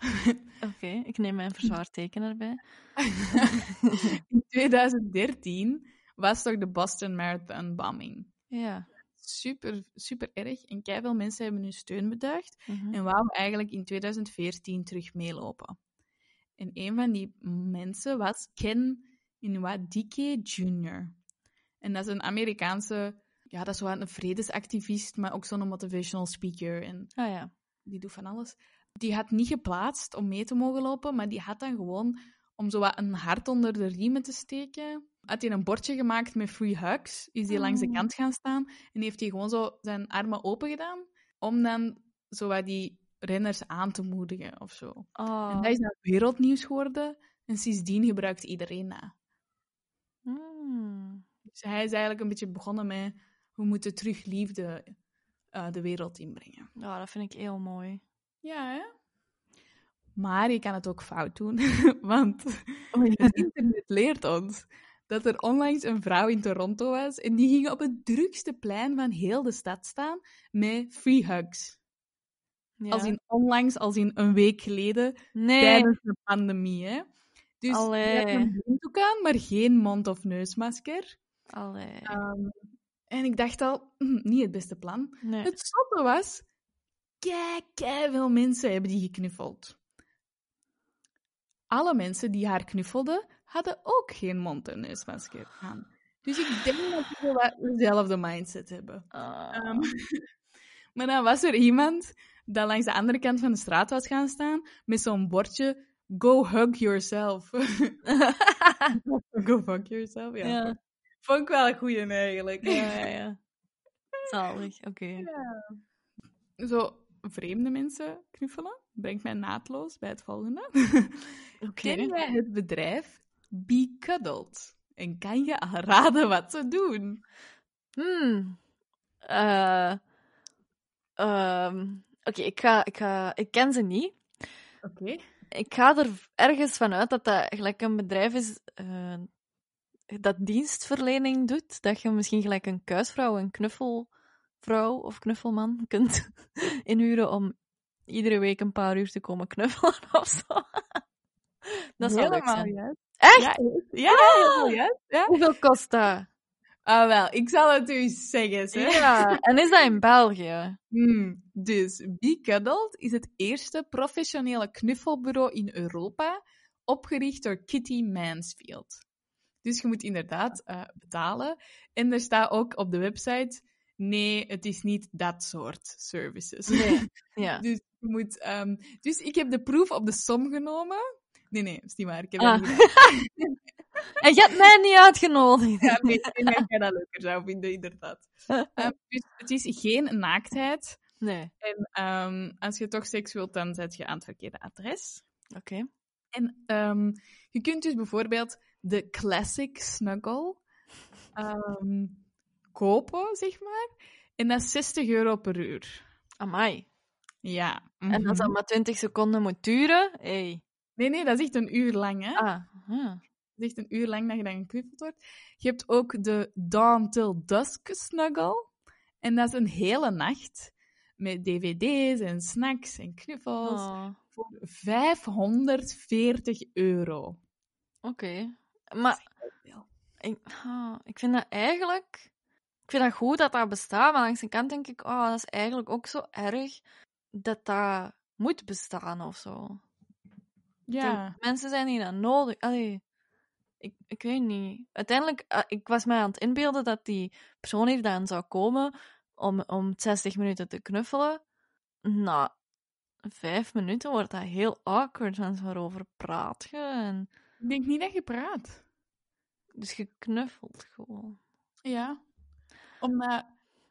Oké, ik neem mijn verzwaarteken erbij. In 2013 was toch de Boston Marathon bombing. Ja. Super, super erg. En veel mensen hebben hun steun beduigd. Mhm. En wou eigenlijk in 2014 terug meelopen. En een van die mensen was Ken Inwadike Jr. En dat is een Amerikaanse, ja, dat is wel een vredesactivist, maar ook zo'n motivational speaker. En Ah ja. die doet van alles. Die had niet geplaatst om mee te mogen lopen, maar die had dan gewoon, om zo wat een hart onder de riemen te steken, had hij een bordje gemaakt met free hugs. Is hij langs de Oh. kant gaan staan en heeft hij gewoon zo zijn armen open gedaan, om dan zo wat die renners aan te moedigen of zo. Oh. En dat is dan wereldnieuws geworden en sindsdien gebruikt iedereen dat. Mm. Dus hij is eigenlijk een beetje begonnen met, we moeten terug liefde eh, de wereld inbrengen. Ja, dat vind ik heel mooi. Ja, hè? Maar je kan het ook fout doen, want Oh, ja. het internet leert ons dat er onlangs een vrouw in Toronto was en die ging op het drukste plein van heel de stad staan met free hugs. Als in onlangs, als in een week geleden, Nee. tijdens de pandemie, hè. Dus had een blinddoek aan, maar geen mond- of neusmasker. Allee. Ehm, en ik dacht al, hm, niet het beste plan. nee. Het zotte was, kei, kei veel mensen hebben die geknuffeld. Alle mensen die haar knuffelden, hadden ook geen mond- en neusmasker aan. Dus ik denk dat ze wel dezelfde mindset hebben. Ah. Ehm, maar dan was er iemand dat langs de andere kant van de straat was gaan staan met zo'n bordje Go hug yourself. Go fuck yourself, ja. ja. Vond ik wel een goeie eigenlijk. ja, ja, ja. Zalig, oké. Zo vreemde mensen knuffelen brengt mij naadloos bij het volgende. Oké. Ken jij het bedrijf Be Cuddled? En kan je al raden wat ze doen? Hmm. Eh, ehm, Oké, ik, ga, ik, ga, ik ken ze niet. Oké. Ik ga er ergens vanuit dat dat gelijk een bedrijf is eh, dat dienstverlening doet. Dat je misschien gelijk een kuisvrouw, een knuffelvrouw of knuffelman kunt inhuren om iedere week een paar uur te komen knuffelen of zo. Dat zou leuk zijn. Echt? Ja, ja juist. Ja. Hoeveel kost dat? Ah, wel, ik zal het u zeggen. Ja, en is dat in België? Hmm, dus Be Cuddled is het eerste professionele knuffelbureau in Europa, opgericht door Kitty Mansfield. Dus je moet inderdaad eh, betalen. En er staat ook op de website, nee, het is niet dat soort services. Nee. Ja. Dus, je moet, ehm, dus ik heb de proef op de som genomen. Nee, nee, dat is niet waar. Ik heb Ah. dat niet. En je hebt mij niet uitgenodigd. Ja, nee, ik dat jij dat leuker zou vinden, inderdaad. Ehm, dus het is geen naaktheid. Nee. En ehm, als je toch seks wilt, dan zet je aan het verkeerde adres. Oké. En je kunt dus bijvoorbeeld de classic snuggle ehm, kopen, zeg maar. En dat is 60 euro per uur. Amai. Ja. En als mhm. dat maar 20 seconden moet duren, hey. Nee, nee, dat is echt een uur lang, hè. Ah. huh. Dat is echt een uur lang dat je dan geknuffeld wordt. Je hebt ook de Dawn Till Dusk snuggle. En dat is een hele nacht met dvd's en snacks en knuffels. Oh. Voor 540 euro. Oké. Maar ik, ik vind dat eigenlijk... Ik vind dat goed dat dat bestaat, maar langs de kant denk ik, oh, dat is eigenlijk ook zo erg dat dat moet bestaan of zo. Ja. Mensen zijn die dat nodig. Allee, ik, ik weet niet. Uiteindelijk, ah, ik was mij aan het inbeelden dat die persoon hier dan zou komen om, om 60 minuten te knuffelen. Na vijf minuten wordt dat heel awkward, want waarover praat je? En, Ik denk niet dat je praat. dus je knuffelt gewoon. Ja. Omdat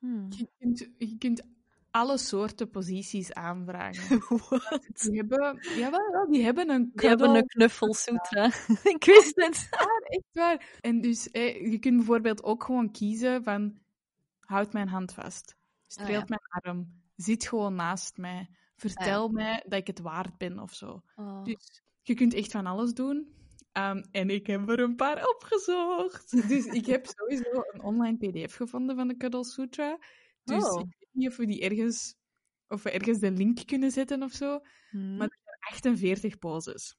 Hmm. Je kunt, je kunt alle soorten posities aanvragen. What? Die hebben, jawel, wel, die hebben een Die hebben een knuffelsutra. ik wist het. Echt waar. En dus eh, je kunt bijvoorbeeld ook gewoon kiezen van... Houd mijn hand vast. Streelt Ah, ja. mijn arm. Zit gewoon naast mij. Vertel mij dat ik het waard ben of zo. Oh. Dus je kunt echt van alles doen. En ik heb er een paar opgezocht. Dus ik heb sowieso een online pdf gevonden van de Cuddle Sutra. Dus Oh. ik weet niet of we die ergens... Of we ergens de link kunnen zetten of zo. Hmm. Maar er zijn 48 poses.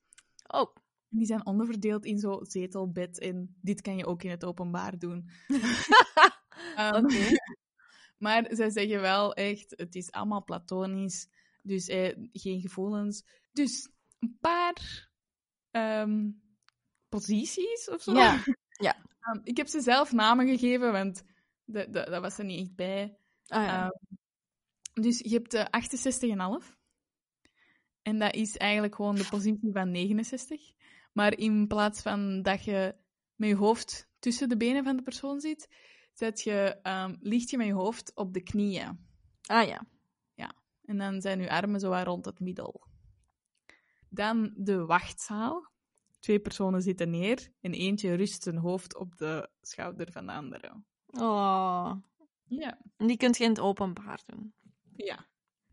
Oh. En Die zijn onderverdeeld in zo zetel, bed en dit kan je ook in het openbaar doen. Oké. maar zij zeggen wel echt, het is allemaal platonisch, dus eh, geen gevoelens. Dus een paar ehm, posities of zo. Ja, ja. Ehm, ik heb ze zelf namen gegeven, want de, de, dat was er niet echt bij. Ah, ja. Ehm, dus je hebt de 68,5. En dat is eigenlijk gewoon de positie van 69. Maar in plaats van dat je met je hoofd tussen de benen van de persoon zit, zet je, ehm, ligt je met je hoofd op de knieën. ah ja. En dan zijn je armen zo rond het middel. Dan de wachtzaal. Twee personen zitten neer en eentje rust zijn hoofd op de schouder van de andere. Oh. Ja. En die kunt je in het openbaar doen. Ja.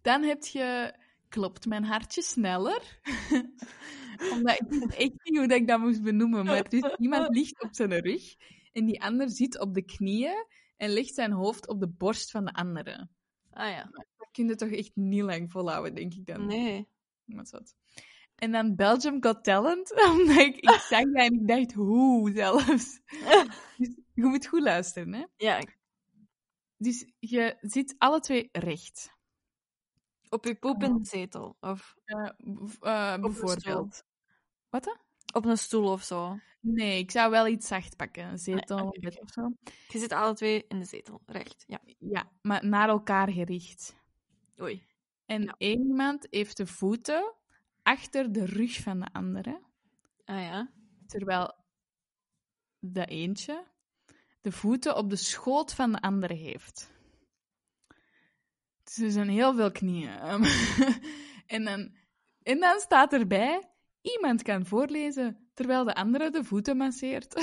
Dan heb je klopt mijn hartje sneller. Omdat ik wist echt niet hoe dat ik dat moest benoemen. Maar dus iemand ligt op zijn rug en die ander zit op de knieën en legt zijn hoofd op de borst van de andere. Ah ja. Dat kun je toch echt niet lang volhouden, denk ik dan. Nee. Wat zat. En dan Belgium Got Talent. Omdat ik, ik zag dat en ik dacht, hoe zelfs. Dus je moet goed luisteren, hè. Ja, Dus je zit alle twee recht. op je poep in de zetel. Of een bijvoorbeeld. Wat dan? op een stoel of zo. Nee, ik zou wel iets zacht pakken. Een zetel, Nee, bed oké. of zo. Je zit alle twee in de zetel. Recht. Ja. Ja, maar naar elkaar gericht. Oei. En Ja. één iemand heeft de voeten achter de rug van de andere. Ah ja. Terwijl de eentje de voeten op de schoot van de andere heeft. Dus er zijn heel veel knieën. Ehm, en, dan, en dan staat erbij, iemand kan voorlezen terwijl de andere de voeten masseert.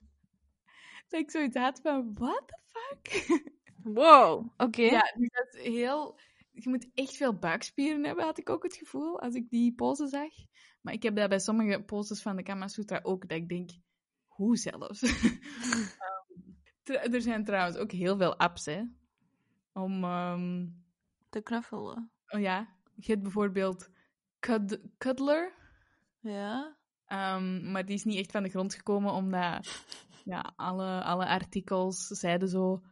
dat ik zoiets had van, what the fuck? Wow. Oké. Ja, dus dat is heel... Je moet echt veel buikspieren hebben, had ik ook het gevoel, als ik die pose zag. Maar ik heb dat bij sommige poses van de Kama Sutra ook, dat ik denk, hoe zelfs? Er zijn trouwens ook heel veel apps, hè. Om, ehm, Te knuffelen. oh ja, je hebt bijvoorbeeld Cud Cuddler, Ja. Ehm, maar die is niet echt van de grond gekomen, omdat ja, alle, alle artikels zeiden zo...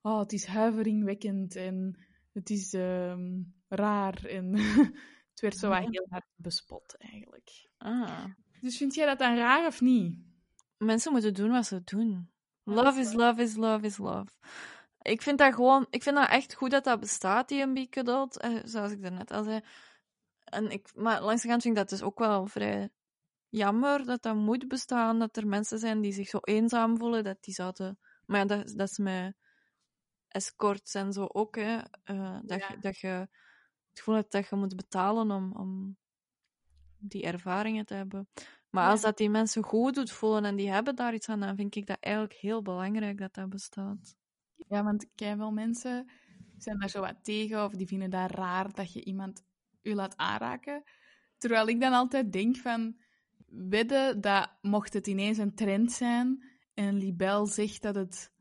Oh, het is huiveringwekkend en het is ehm, raar. En het werd zo wat heel hard bespot, eigenlijk. Ah. Dus vind jij dat dan raar of niet? Mensen moeten doen wat ze doen. Love is love is love is love. Ik vind dat gewoon, ik vind dat echt goed dat dat bestaat, die een dat, eh, zoals ik daarnet al zei. En ik, maar langs de kant vind ik dat dus ook wel vrij jammer dat dat moet bestaan, dat er mensen zijn die zich zo eenzaam voelen, dat die zouden... Maar ja, dat, dat is met escorts en zo ook, hè. eh, dat, Ja. je, dat je het gevoel hebt dat je moet betalen om, om die ervaringen te hebben. Maar Ja. als dat die mensen goed doet voelen en die hebben daar iets aan, dan vind ik dat eigenlijk heel belangrijk dat dat bestaat. Ja, want veel mensen zijn daar zo wat tegen of die vinden dat raar dat je iemand u laat aanraken. Terwijl ik dan altijd denk van, wedden dat mocht het ineens een trend zijn en Libel zegt dat het,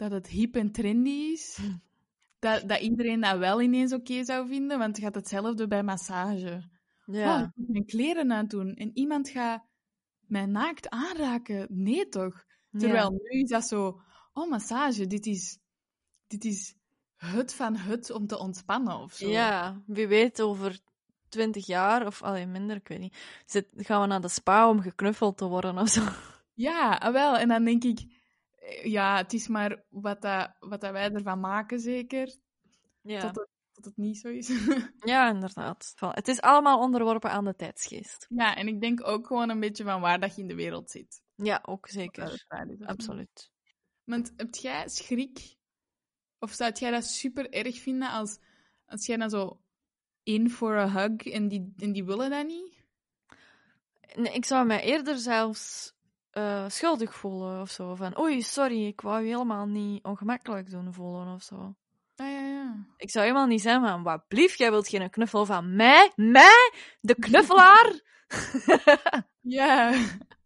dat het hip en trendy is, dat, dat iedereen dat wel ineens oké zou vinden, want het gaat hetzelfde bij massage. Oh, ik moet mijn kleren aandoen en iemand gaat mij naakt aanraken. Nee toch? Terwijl nu is dat zo, oh massage, dit is, dit is het van het om te ontspannen of zo. Ja, wie weet over twintig jaar, of alleen minder, ik weet niet, zit, gaan we naar de spa om geknuffeld te worden of zo. Ja, ah, wel. En dan denk ik, ja, het is maar wat, dat, wat dat wij ervan maken, zeker. Ja, Tot, het, tot het niet zo is. ja inderdaad. Het is allemaal onderworpen aan de tijdsgeest. ja, en ik denk ook gewoon een beetje van waar dat je in de wereld zit. Ja, ook zeker. is. Absoluut. Want heb jij schrik Of zou jij dat super erg vinden als, als jij dan zo in voor een hug en die, en die willen dat niet? Nee, ik zou mij eerder zelfs eh, schuldig voelen of zo. Van, oei, sorry, ik wou je helemaal niet ongemakkelijk doen voelen of zo. Ah ja, ja. Ik zou helemaal niet zeggen van, wat blief, jij wilt geen knuffel van mij? Mij? De knuffelaar? Ja.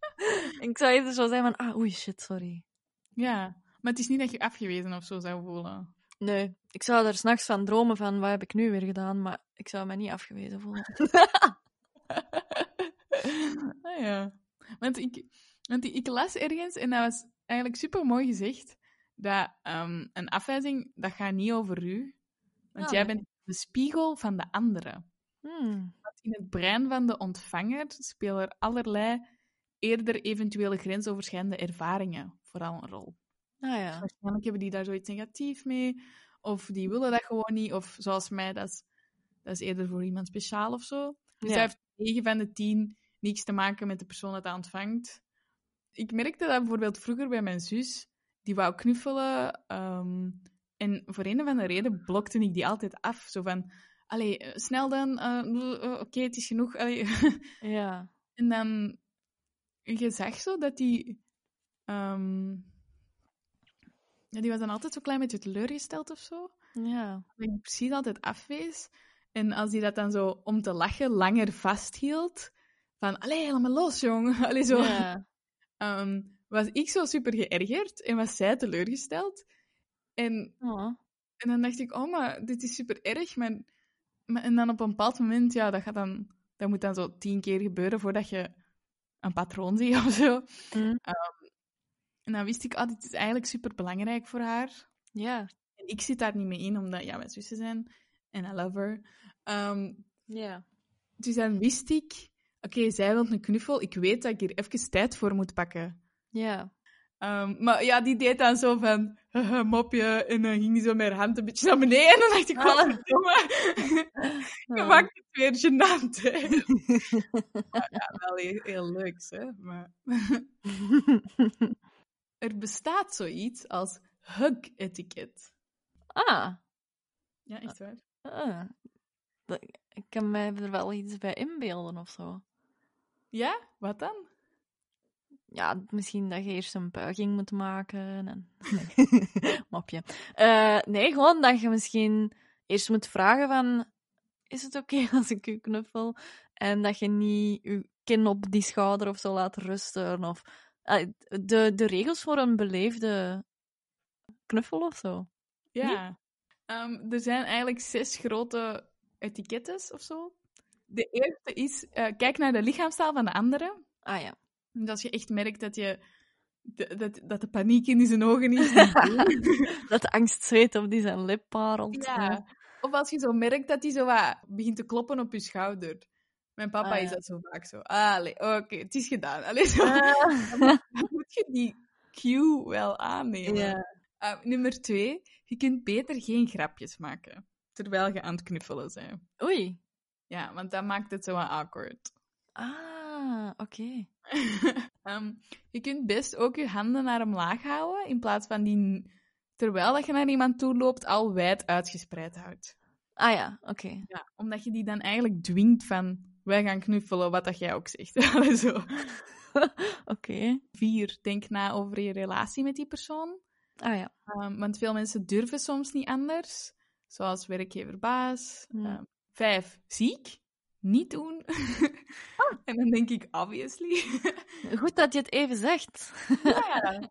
ik zou eerder zo zeggen van, ah, oei, shit, sorry. Ja. Maar het is niet dat je afgewezen of zo zou voelen. Nee, ik zou er s'nachts van dromen van, wat heb ik nu weer gedaan? Maar ik zou mij niet afgewezen voelen. ah ja. Want ik, want ik las ergens, en dat was eigenlijk super mooi gezegd, dat ehm, een afwijzing, dat gaat niet over u. Want Ah, jij bent de spiegel van de anderen. Hmm. Want in het brein van de ontvanger spelen er allerlei eerder eventuele grensoverschrijdende ervaringen vooral een rol. Ah ja. Waarschijnlijk hebben die daar zoiets negatief mee, of die willen dat gewoon niet, of zoals mij, dat is, dat is eerder voor iemand speciaal of zo. Dus Ja. dat heeft 9 van de 10 niks te maken met de persoon dat dat ontvangt. Ik merkte dat bijvoorbeeld vroeger bij mijn zus, die wou knuffelen, ehm, en voor een of andere reden blokte ik die altijd af. Zo van, allee, eh, snel dan, eh, eh, oké, het is genoeg. allee. Ja. En dan, je zag zo dat die, ehm, ja, die was dan altijd zo klein beetje teleurgesteld of zo. Ja. Dat ik precies altijd afwees. En als die dat dan zo om te lachen langer vasthield, van, allee, helemaal los, jong. Allee, zo. Ja. Ehm, was ik zo super geërgerd en was zij teleurgesteld. En, Oh. en dan dacht ik, oh, maar dit is super erg. Maar, maar, en dan op een bepaald moment, ja, dat, gaat dan, dat moet dan zo tien keer gebeuren voordat je een patroon ziet of zo. Mm. En dan wist ik, ah, dit is eigenlijk super belangrijk voor haar. Ja. En ik zit daar niet mee in, omdat ja, wij zussen zijn. En I love her. Ehm, Ja. dus dan wist ik, oké, zij wil een knuffel. Ik weet dat ik hier even tijd voor moet pakken. Ja. Ehm, maar ja, die deed dan zo van, mopje. En dan ging die zo met haar hand een beetje naar beneden. En dan dacht ik, wat verdomme. Je maakt het weer gênant, hè. Ja, wel heel, heel leuks, hè. Maar... er bestaat zoiets als hug-etiket. ah. Ja, echt waar. ah. Dat- Ik kan mij er wel iets bij inbeelden of zo. Ja? Wat dan? Ja, misschien dat je eerst een buiging moet maken. En... Nee. Mopje. Eh, nee, gewoon dat je misschien eerst moet vragen van... Is het oké als ik u knuffel? En dat je niet je kin op die schouder of zo laat rusten. Of eh, de, de regels voor een beleefde knuffel of zo. Ja. Ehm, er zijn eigenlijk zes grote etikettes of zo. De eerste is, eh, kijk naar de lichaamstaal van de andere. Ah ja. Dus als je echt merkt dat, je, de- dat, dat de paniek in zijn ogen is. Dat de angst zweet op die zijn lip parelt. ja. Of als je zo merkt dat hij zo wat begint te kloppen op je schouder. Mijn papa Ah, ja. is dat zo vaak zo. Ah, allee, oké, het is gedaan. Allee, zo. Ah. Dan moet je die cue wel aannemen. Ja. Uh, nummer twee, je kunt beter geen grapjes maken terwijl je aan het knuffelen bent. Oei. Ja, want dat maakt het zo awkward. Ah, oké. Ehm, je kunt best ook je handen naar omlaag houden, in plaats van die, terwijl dat je naar iemand toe loopt, al wijd uitgespreid houdt. Ah ja, oké. Ja, omdat je die dan eigenlijk dwingt van, wij gaan knuffelen, wat dat jij ook zegt. Zo. Oké. Vier, denk na over je relatie met die persoon. Ah ja. Ehm, want veel mensen durven soms niet anders. Zoals werkgever-baas. Ja. Ehm, vijf, ziek. Niet doen. En dan denk ik, obviously. Goed dat je het even zegt. ja.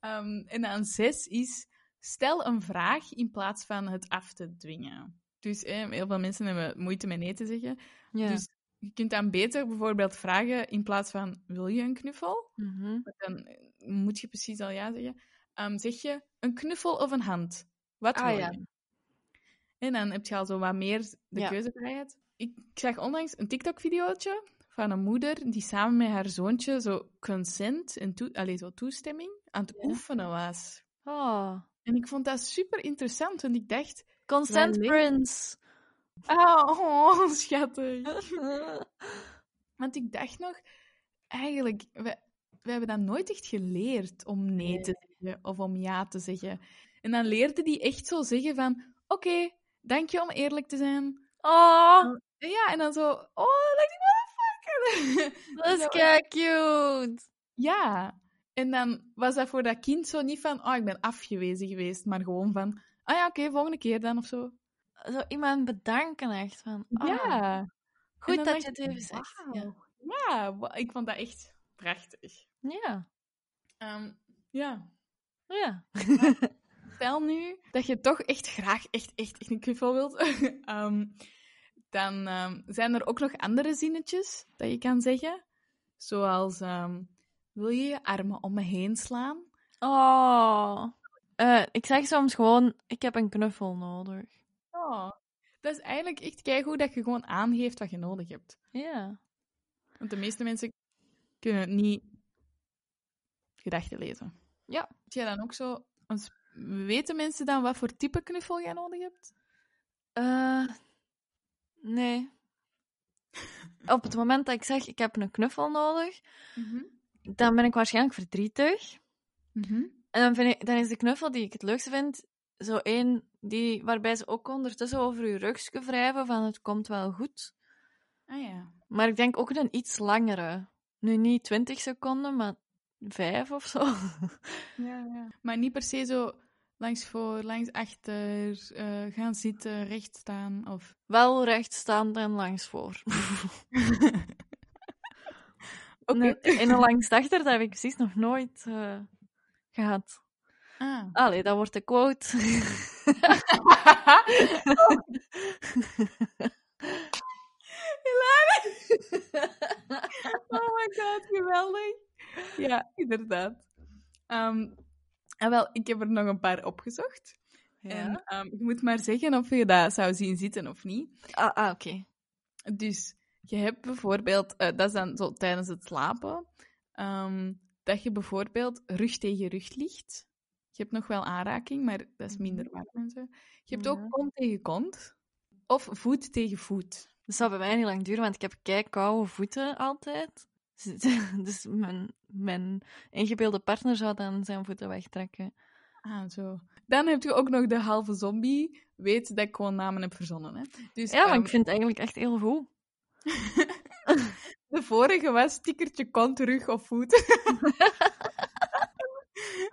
Ehm, en dan zes is, stel een vraag in plaats van het af te dwingen. Dus eh, heel veel mensen hebben moeite met nee te zeggen. Ja. Dus je kunt dan beter bijvoorbeeld vragen in plaats van, wil je een knuffel? Mhm. Dan eh, moet je precies al ja zeggen. Ehm, zeg je een knuffel of een hand? Wat Ah, wil ja. En dan heb je al zo wat meer de Ja. keuzevrijheid. Ik, zag onlangs een TikTok-videootje van een moeder die samen met haar zoontje zo consent en toe, allee, zo toestemming aan het Ja. oefenen was. Oh. En ik vond dat super interessant, want ik dacht... Consent Prince. Ah, oh, schattig. Want ik dacht nog, eigenlijk, we, we hebben dat nooit echt geleerd om nee Nee. te zeggen of om ja te zeggen. En dan leerde die echt zo zeggen van, oké, dank je om eerlijk te zijn. Oh, Ja, en dan zo, oh, like, motherfucker. dat is kei cute. Ja. En dan was dat voor dat kind zo niet van, oh, ik ben afgewezen geweest, maar gewoon van, ah ja, oké, volgende keer dan of zo. Zo iemand bedanken echt van. ah, Ja. Goed dat dacht je het even zegt. Ja. Ja, ik vond dat echt prachtig. Ja. Ehm, ja. ja. Stel nu dat je toch echt graag echt, echt, echt een knuffel wilt. Ehm, dan ehm, zijn er ook nog andere zinnetjes dat je kan zeggen. Zoals, ehm, wil je je armen om me heen slaan? Oh. Eh, ik zeg soms gewoon, ik heb een knuffel nodig. Oh, dat is eigenlijk echt keigoed dat je gewoon aangeeft wat je nodig hebt. Ja. Want de meeste mensen kunnen niet gedachten lezen. Ja. Heb jij dan ook zo... Weten mensen dan wat voor type knuffel jij nodig hebt? Eh, nee. Op het moment dat ik zeg, ik heb een knuffel nodig, dan ben ik waarschijnlijk verdrietig. Mhm. En dan, vind ik, dan is de knuffel die ik het leukste vind, zo één die, waarbij ze ook ondertussen over je rugje wrijven van het komt wel goed. Ah ja. Maar ik denk ook een iets langere. Nu niet 20 seconden, maar vijf of zo. Ja, ja. Maar niet per se zo langs voor, langs achter, eh, gaan zitten, recht staan of... Wel rechtstaand en langs voor. Nee, En een langs achter, dat heb ik precies nog nooit eh, gehad. Ah. Allee, dat wordt de quote. oh my god, geweldig. Ja, inderdaad. Ehm, en wel, ik heb er nog een paar opgezocht. En ehm, je moet maar zeggen of je dat zou zien zitten of niet. Ah, ah oké. Dus je hebt bijvoorbeeld, eh, dat is dan zo tijdens het slapen, ehm, dat je bijvoorbeeld rug tegen rug ligt. Je hebt nog wel aanraking, maar dat is minder warm en zo. Je hebt Ja. ook kont tegen kont. Of voet tegen voet. Dat zou bij mij niet lang duren, want ik heb kei koude voeten altijd. Dus mijn, mijn ingebeelde partner zou dan zijn voeten wegtrekken. Ah, zo. Dan heb je ook nog de halve zombie. Weet dat ik gewoon namen heb verzonnen. Hè? Dus, Ja, maar ehm, ik vind het eigenlijk echt heel goed. de vorige was stickertje kont, rug of voet.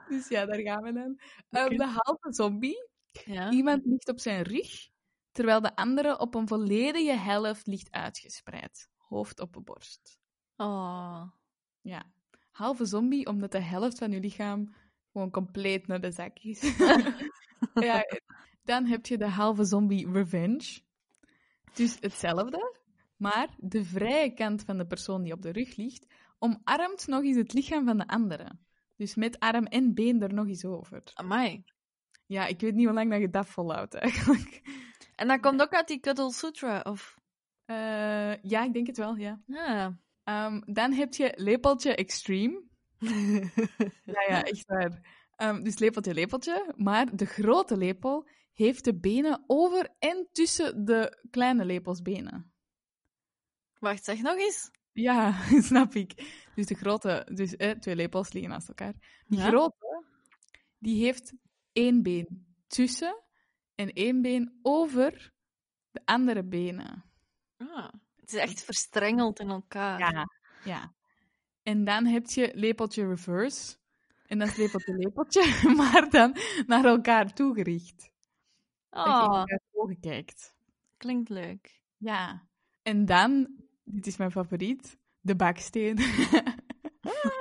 dus ja, daar gaan we dan. Ehm, de halve zombie. Ja. Iemand ligt op zijn rug, terwijl de andere op een volledige helft ligt uitgespreid. Hoofd op de borst. Oh. Ja. Halve zombie, omdat de helft van je lichaam gewoon compleet naar de zak is. ja, dan heb je de halve zombie revenge. Dus hetzelfde, maar de vrije kant van de persoon die op de rug ligt, omarmt nog eens het lichaam van de andere. Dus met arm en been er nog eens over. Amai. Ja, ik weet niet hoe lang dat je dat volhoudt eigenlijk. En dat komt ook uit die Cuddle Sutra, of... Eh, ja, ik denk het wel, ja. Ja. Ehm, dan heb je lepeltje extreme. Ja, ja, echt waar. Ehm, dus lepeltje, lepeltje. Maar de grote lepel heeft de benen over en tussen de kleine lepelsbenen. Wacht, zeg nog eens. Ja, snap ik. Dus de grote, dus eh, twee lepels liggen naast elkaar. Die Ja. grote, die heeft één been tussen en één been over de andere benen. Ah, het is echt verstrengeld in elkaar. Ja, ja. En dan heb je lepeltje reverse. En dat is lepeltje lepeltje, maar dan naar elkaar toegericht. Dat je Oh, elkaar ogen kijkt. klinkt leuk. Ja. En dan, dit is mijn favoriet, de baksteen.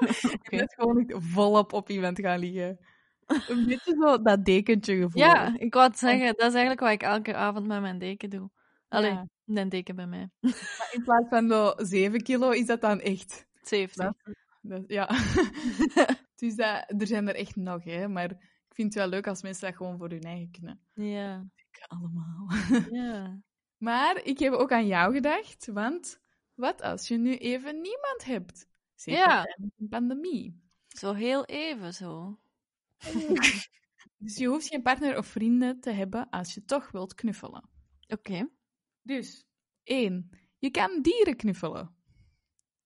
Dat is gewoon echt volop op iemand gaan liggen. Een beetje zo dat dekentje gevoel. Ja, ik wou het zeggen, dat is eigenlijk wat ik elke avond met mijn deken doe. Allee, Ja. Een deken bij mij. Maar in plaats van zo 7 kilo is dat dan echt 70. Dat- Dat- ja. dus dat, er zijn er echt nog, hè. Maar ik vind het wel leuk als mensen dat gewoon voor hun eigen kunnen. Ja, Allemaal. ja. maar ik heb ook aan jou gedacht, want wat als je nu even niemand hebt? Zeker Ja. een pandemie. Zo heel even zo. Dus je hoeft geen partner of vrienden te hebben als je toch wilt knuffelen. Oké, Dus, één, je kan dieren knuffelen.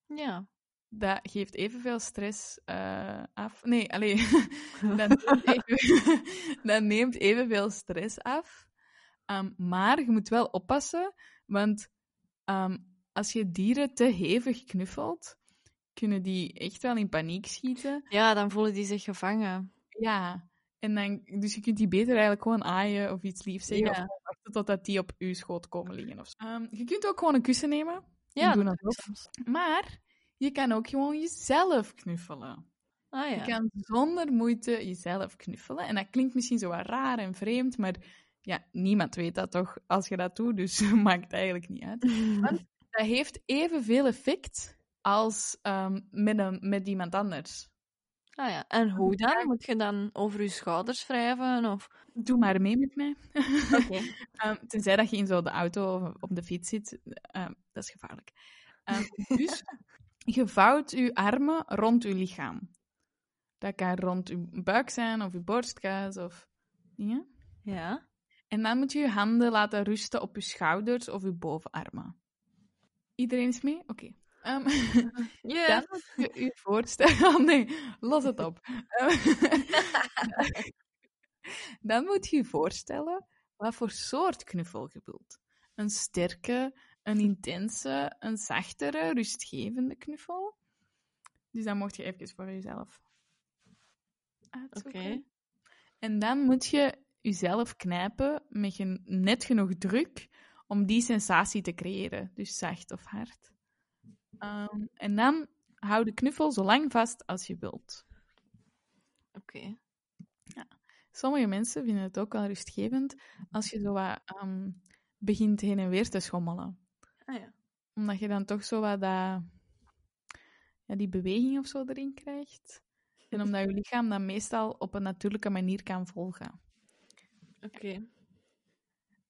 ja. dat geeft evenveel stress eh, af. Nee, alleen dat, neemt even, dat neemt evenveel stress af. Ehm, maar je moet wel oppassen, want ehm, als je dieren te hevig knuffelt, kunnen die echt wel in paniek schieten. Ja, dan voelen die zich gevangen. Ja, en dan, dus je kunt die beter eigenlijk gewoon aaien of iets liefs zeggen. Ja. Of wachten totdat die op je schoot komen liggen. Of zo. Ehm, je kunt ook gewoon een kussen nemen. Ja, doen dat. Maar je kan ook gewoon jezelf knuffelen. Ah Je ja. kan zonder moeite jezelf knuffelen. En dat klinkt misschien zo wat raar en vreemd, maar ja, niemand weet dat toch als je dat doet, dus maakt het eigenlijk niet uit. Want dat heeft evenveel effect als ehm, met, een, met iemand anders. Ah ja. En hoe dan? Moet je dan over je schouders wrijven? Of... Doe maar mee met mij. Oké. Ehm, tenzij dat je in zo de auto of op de fiets zit, ehm, dat is gevaarlijk. Ehm, dus je vouwt je armen rond je lichaam. Dat kan rond je buik zijn of je borstkas of dingen. Ja. En dan moet je je handen laten rusten op je schouders of je bovenarmen. Iedereen is mee? Oké. Ja. Dan moet je je voorstellen... Oh nee, los het op. Dan moet je je voorstellen wat voor soort knuffel je wilt. Een sterke, een intense, een zachtere, rustgevende knuffel. Dus dan mocht je even voor jezelf uitzoeken. Oké. En dan moet je jezelf knijpen met net genoeg druk om die sensatie te creëren. Dus zacht of hard. Ehm, en dan hou de knuffel zo lang vast als je wilt. Oké. Sommige mensen vinden het ook wel rustgevend als je zo wat ehm, begint heen en weer te schommelen. Ah ja. Omdat je dan toch zo wat dat, ja, die beweging of zo erin krijgt. En omdat je lichaam dat meestal op een natuurlijke manier kan volgen. Oké.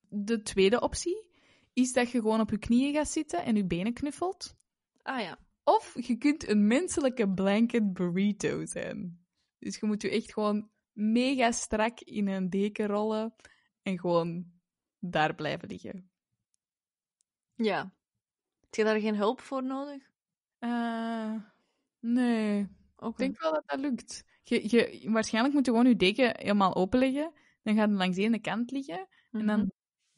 De tweede optie is dat je gewoon op je knieën gaat zitten en je benen knuffelt. Ah ja. Of je kunt een menselijke blanket burrito zijn. Dus je moet je echt gewoon mega strak in een deken rollen en gewoon daar blijven liggen. Ja. Heb je daar geen hulp voor nodig? Eh, nee, ik denk wel dat dat lukt. Je, je, waarschijnlijk moet je gewoon je deken helemaal openleggen. Dan gaat het langs de ene kant liggen. En dan Mhm.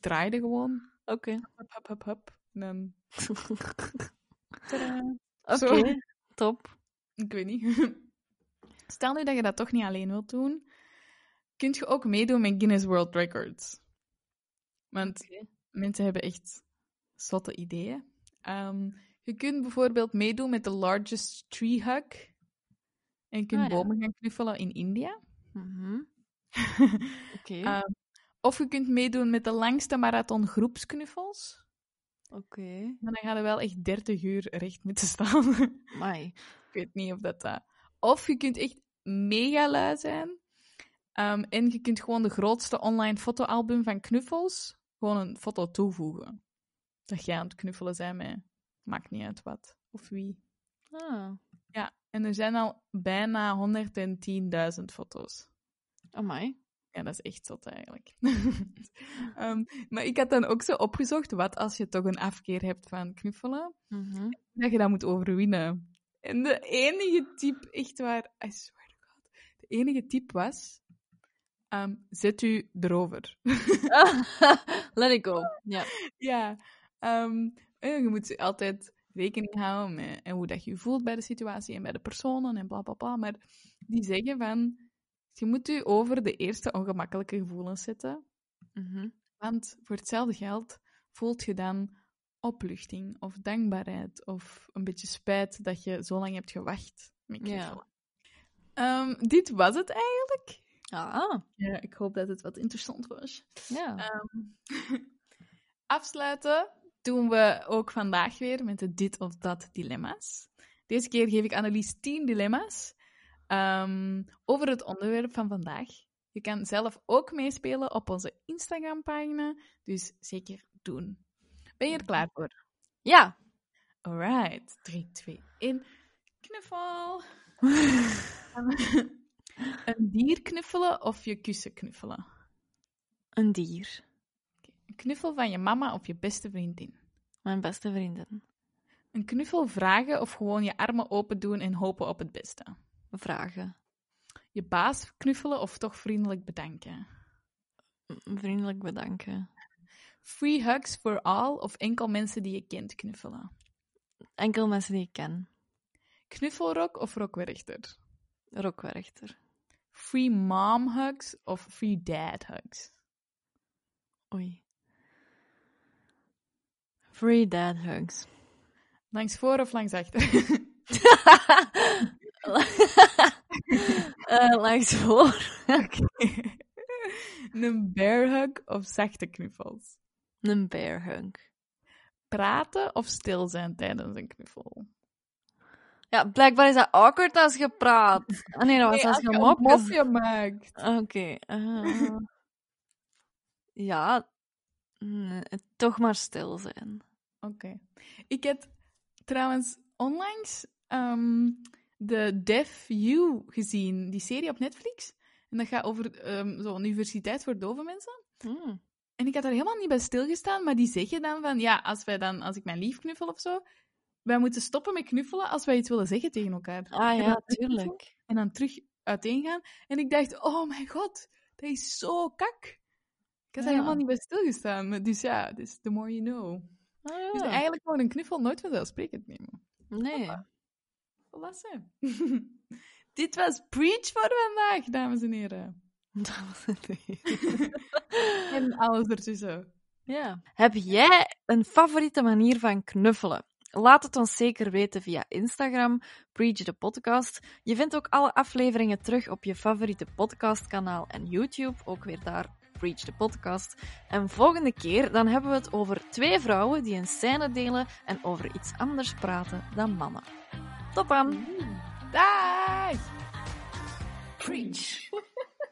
draai je gewoon. Oké. Hop, hop, hop, hop. En dan... Oké. Top. Ik weet niet. Stel nu dat je dat toch niet alleen wilt doen, kun je ook meedoen met Guinness World Records. Want mensen hebben echt zotte ideeën. Ehm, je kunt bijvoorbeeld meedoen met de largest tree hug. En je kunt Ah, ja. bomen gaan knuffelen in India. Mhm. Oké. Ehm, of je kunt meedoen met de langste marathon groepsknuffels. Oké. Maar dan ga je wel echt 30 uur recht moeten staan. Mai. Ik weet niet of dat dat... Of je kunt echt mega lui zijn. Ehm, en je kunt gewoon de grootste online fotoalbum van knuffels gewoon een foto toevoegen. Dat jij aan het knuffelen bent met... Maakt niet uit wat of wie. Ah. Ja, en er zijn al bijna 110.000 foto's. Amai. Ja, dat is echt zot eigenlijk. Ehm, maar ik had dan ook zo opgezocht, wat als je toch een afkeer hebt van knuffelen, Mhm. dat je dat moet overwinnen. En de enige tip, echt waar, I swear to God, de enige tip was, ehm, zet u erover. Let it go. Ja. ja, ehm, eh, je moet altijd rekening houden met en hoe dat je je voelt bij de situatie en bij de personen en bla bla bla. Maar die zeggen van, je moet je over de eerste ongemakkelijke gevoelens zetten. Mhm. Want voor hetzelfde geld voelt je dan opluchting of dankbaarheid of een beetje spijt dat je zo lang hebt gewacht Ja. Ehm, dit was het eigenlijk. Ah. Ja, ik hoop dat het wat interessant was. Ja. Ehm, afsluiten doen we ook vandaag weer met de dit of dat dilemma's. Deze keer geef ik Annelies 10 dilemma's ehm, over het onderwerp van vandaag. Je kan zelf ook meespelen op onze Instagram-pagina, dus zeker doen. Ben je er klaar voor? Ja. Alright, 3, 2, 1. Knuffel. Een dier knuffelen of je kussen knuffelen? Een dier. Een knuffel van je mama of je beste vriendin? Mijn beste vriendin. Een knuffel vragen of gewoon je armen open doen en hopen op het beste? Vragen. Je baas knuffelen of toch vriendelijk bedanken? Vriendelijk bedanken. Free hugs for all of enkel mensen die je kent knuffelen? Enkel mensen die ik ken. Knuffelrok of rokwerchter? Rockwerchter. Free mom hugs of free dad hugs? Oei. Free dad hugs. Langs voor of langs achter? Eh, langs voor. een bear hug of zachte knuffels? Een bear hug. Praten of stil zijn tijdens een knuffel? Ja, blijkbaar is dat awkward als je praat. Ah, nee, dat was als je een mop... mopje maakt. Oké. eh. ja, nee, toch maar stil zijn. Oké. Ik heb trouwens onlangs ehm, de Deaf You gezien, die serie op Netflix. En dat gaat over ehm zo'n universiteit voor dove mensen. Hmm. En ik had daar helemaal niet bij stilgestaan, maar die zeggen dan van, ja, als, wij dan, als ik mijn lief knuffel of zo, wij moeten stoppen met knuffelen als wij iets willen zeggen tegen elkaar. Ah ja, tuurlijk. En dan terug uiteen gaan. En ik dacht, oh mijn god, dat is zo kak. Ik had daar helemaal niet bij stilgestaan. Dus ja, dus the more you know. Ah, Dus eigenlijk gewoon een knuffel nooit vanzelfsprekend nemen. Nee. Volwassen. Dit was Preach voor vandaag, dames en heren. Was het niet. En alles ertussen. Ja. Heb jij een favoriete manier van knuffelen? Laat het ons zeker weten via Instagram, Preach the Podcast. Je vindt ook alle afleveringen terug op je favoriete podcastkanaal en YouTube. Ook weer daar, Preach the Podcast. En volgende keer dan hebben we het over twee vrouwen die een scène delen en over iets anders praten dan mannen. Tot dan! Dag! Preach.